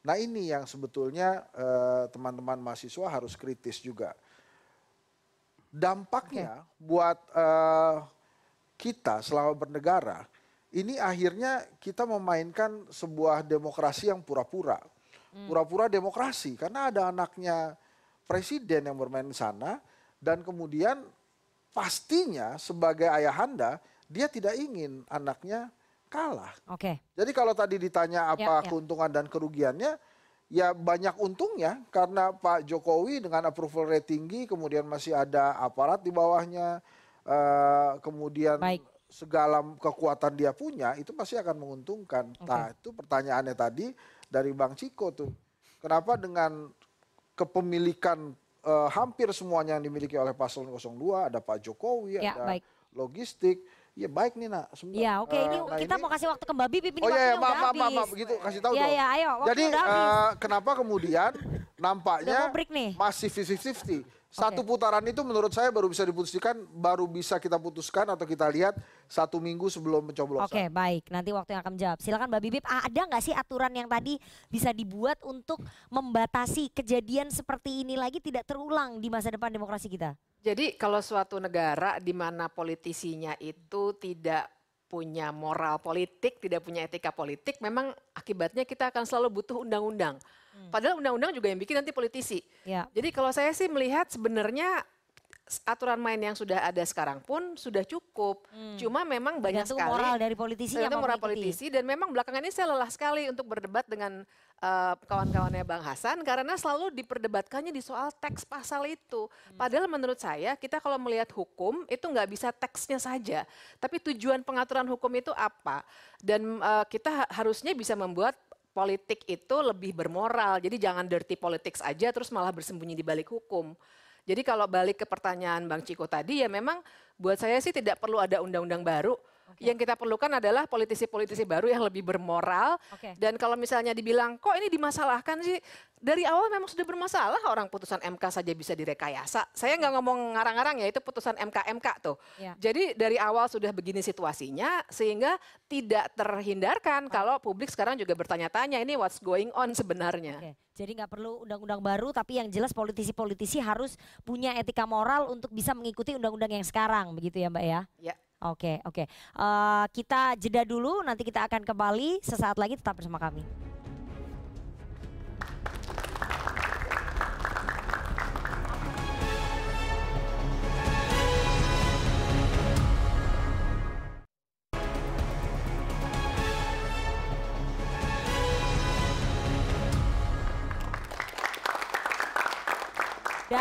Nah, ini yang sebetulnya eh, teman-teman mahasiswa harus kritis juga. Dampaknya buat eh, kita selama bernegara ini akhirnya kita memainkan sebuah demokrasi yang pura-pura. Pura-pura demokrasi karena ada anaknya presiden yang bermain di sana dan kemudian pastinya sebagai ayahanda dia tidak ingin anaknya kalah. Oke. Jadi kalau tadi ditanya apa Ya, ya. keuntungan dan kerugiannya, ya banyak untungnya karena Pak Jokowi dengan approval rate tinggi, kemudian masih ada aparat di bawahnya, eh, kemudian segala kekuatan dia punya, itu pasti akan menguntungkan. Nah itu pertanyaannya tadi dari Bang Ciko tuh, kenapa dengan kepemilikan hampir semuanya yang dimiliki oleh paslon 02, ada Pak Jokowi, Ya, ada baik. logistik, ya baik nih nak. sebentar. Ya, oke. Eh, Ini nah kita ini- mau kasih waktu ke Mbak Bibip. Ini Oh iya, iya, maaf, maaf, maaf, maaf, begitu kasih tahu Iya, dong. iya, ayo, Jadi eh, kenapa kemudian nampaknya masih 50-50. Satu putaran itu menurut saya baru bisa diputuskan, baru bisa kita putuskan atau kita lihat satu minggu sebelum pencoblosan. Oke baik, nanti waktu yang akan menjawab. Silakan Mbak Bibip, ada nggak sih aturan yang tadi bisa dibuat untuk membatasi kejadian seperti ini lagi tidak terulang di masa depan demokrasi kita? Jadi kalau suatu negara di mana politisinya itu tidak punya moral politik, tidak punya etika politik, memang akibatnya kita akan selalu butuh undang-undang. Padahal undang-undang juga yang bikin nanti politisi. Ya. Jadi kalau saya sih melihat sebenarnya aturan main yang sudah ada sekarang pun sudah cukup. Cuma memang banyak Tergantung sekali moral dari politisinya tergantung mau moral politisi dan memang belakangan ini saya lelah sekali untuk berdebat dengan eh, kawan-kawannya Bang Hasan karena selalu diperdebatkannya di soal teks pasal itu. Padahal menurut saya kita kalau melihat hukum itu nggak bisa teksnya saja, tapi tujuan pengaturan hukum itu apa? Dan eh, kita ha- harusnya bisa membuat politik itu lebih bermoral. Jadi jangan dirty politics aja terus malah bersembunyi di balik hukum. Jadi kalau balik ke pertanyaan Bang Ciko tadi ya memang buat saya sih tidak perlu ada undang-undang baru. Yang kita perlukan adalah politisi-politisi baru yang lebih bermoral. Oke. Dan kalau misalnya dibilang kok ini dimasalahkan sih dari awal memang sudah bermasalah orang putusan MK saja bisa direkayasa. Saya nggak ngomong ngarang-ngarang ya itu putusan MK-MK tuh. Ya. Jadi dari awal sudah begini situasinya sehingga tidak terhindarkan kalau publik sekarang juga bertanya-tanya ini what's going on sebenarnya. Oke, Jadi nggak perlu undang-undang baru, tapi yang jelas politisi-politisi harus punya etika moral untuk bisa mengikuti undang-undang yang sekarang, begitu ya Mbak ya? Ya. Oke, oke. Eh, kita jeda dulu, nanti kita akan kembali sesaat lagi tetap bersama kami.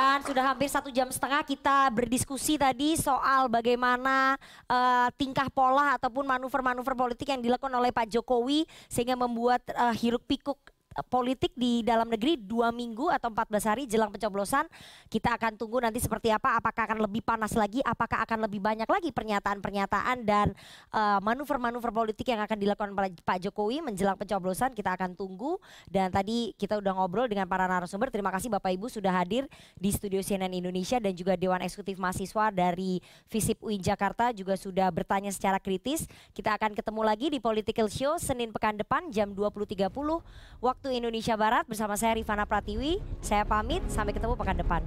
Dan sudah hampir satu jam setengah kita berdiskusi tadi soal bagaimana eh, tingkah pola ataupun manuver-manuver politik yang dilakukan oleh Pak Jokowi sehingga membuat eh, hiruk pikuk politik di dalam negeri dua minggu atau 14 hari jelang pencoblosan. Kita akan tunggu nanti seperti apa, apakah akan lebih panas lagi, apakah akan lebih banyak lagi pernyataan-pernyataan dan eh, manuver-manuver politik yang akan dilakukan oleh Pak Jokowi menjelang pencoblosan. Kita akan tunggu dan tadi kita udah ngobrol dengan para narasumber. Terima kasih Bapak Ibu sudah hadir di studio CNN Indonesia dan juga Dewan Eksekutif Mahasiswa dari FISIP UIN Jakarta juga sudah bertanya secara kritis. Kita akan ketemu lagi di Political Show Senin pekan depan jam 20.30 waktu Indonesia Barat bersama saya Rifana Pratiwi. Saya pamit, sampai ketemu pekan depan.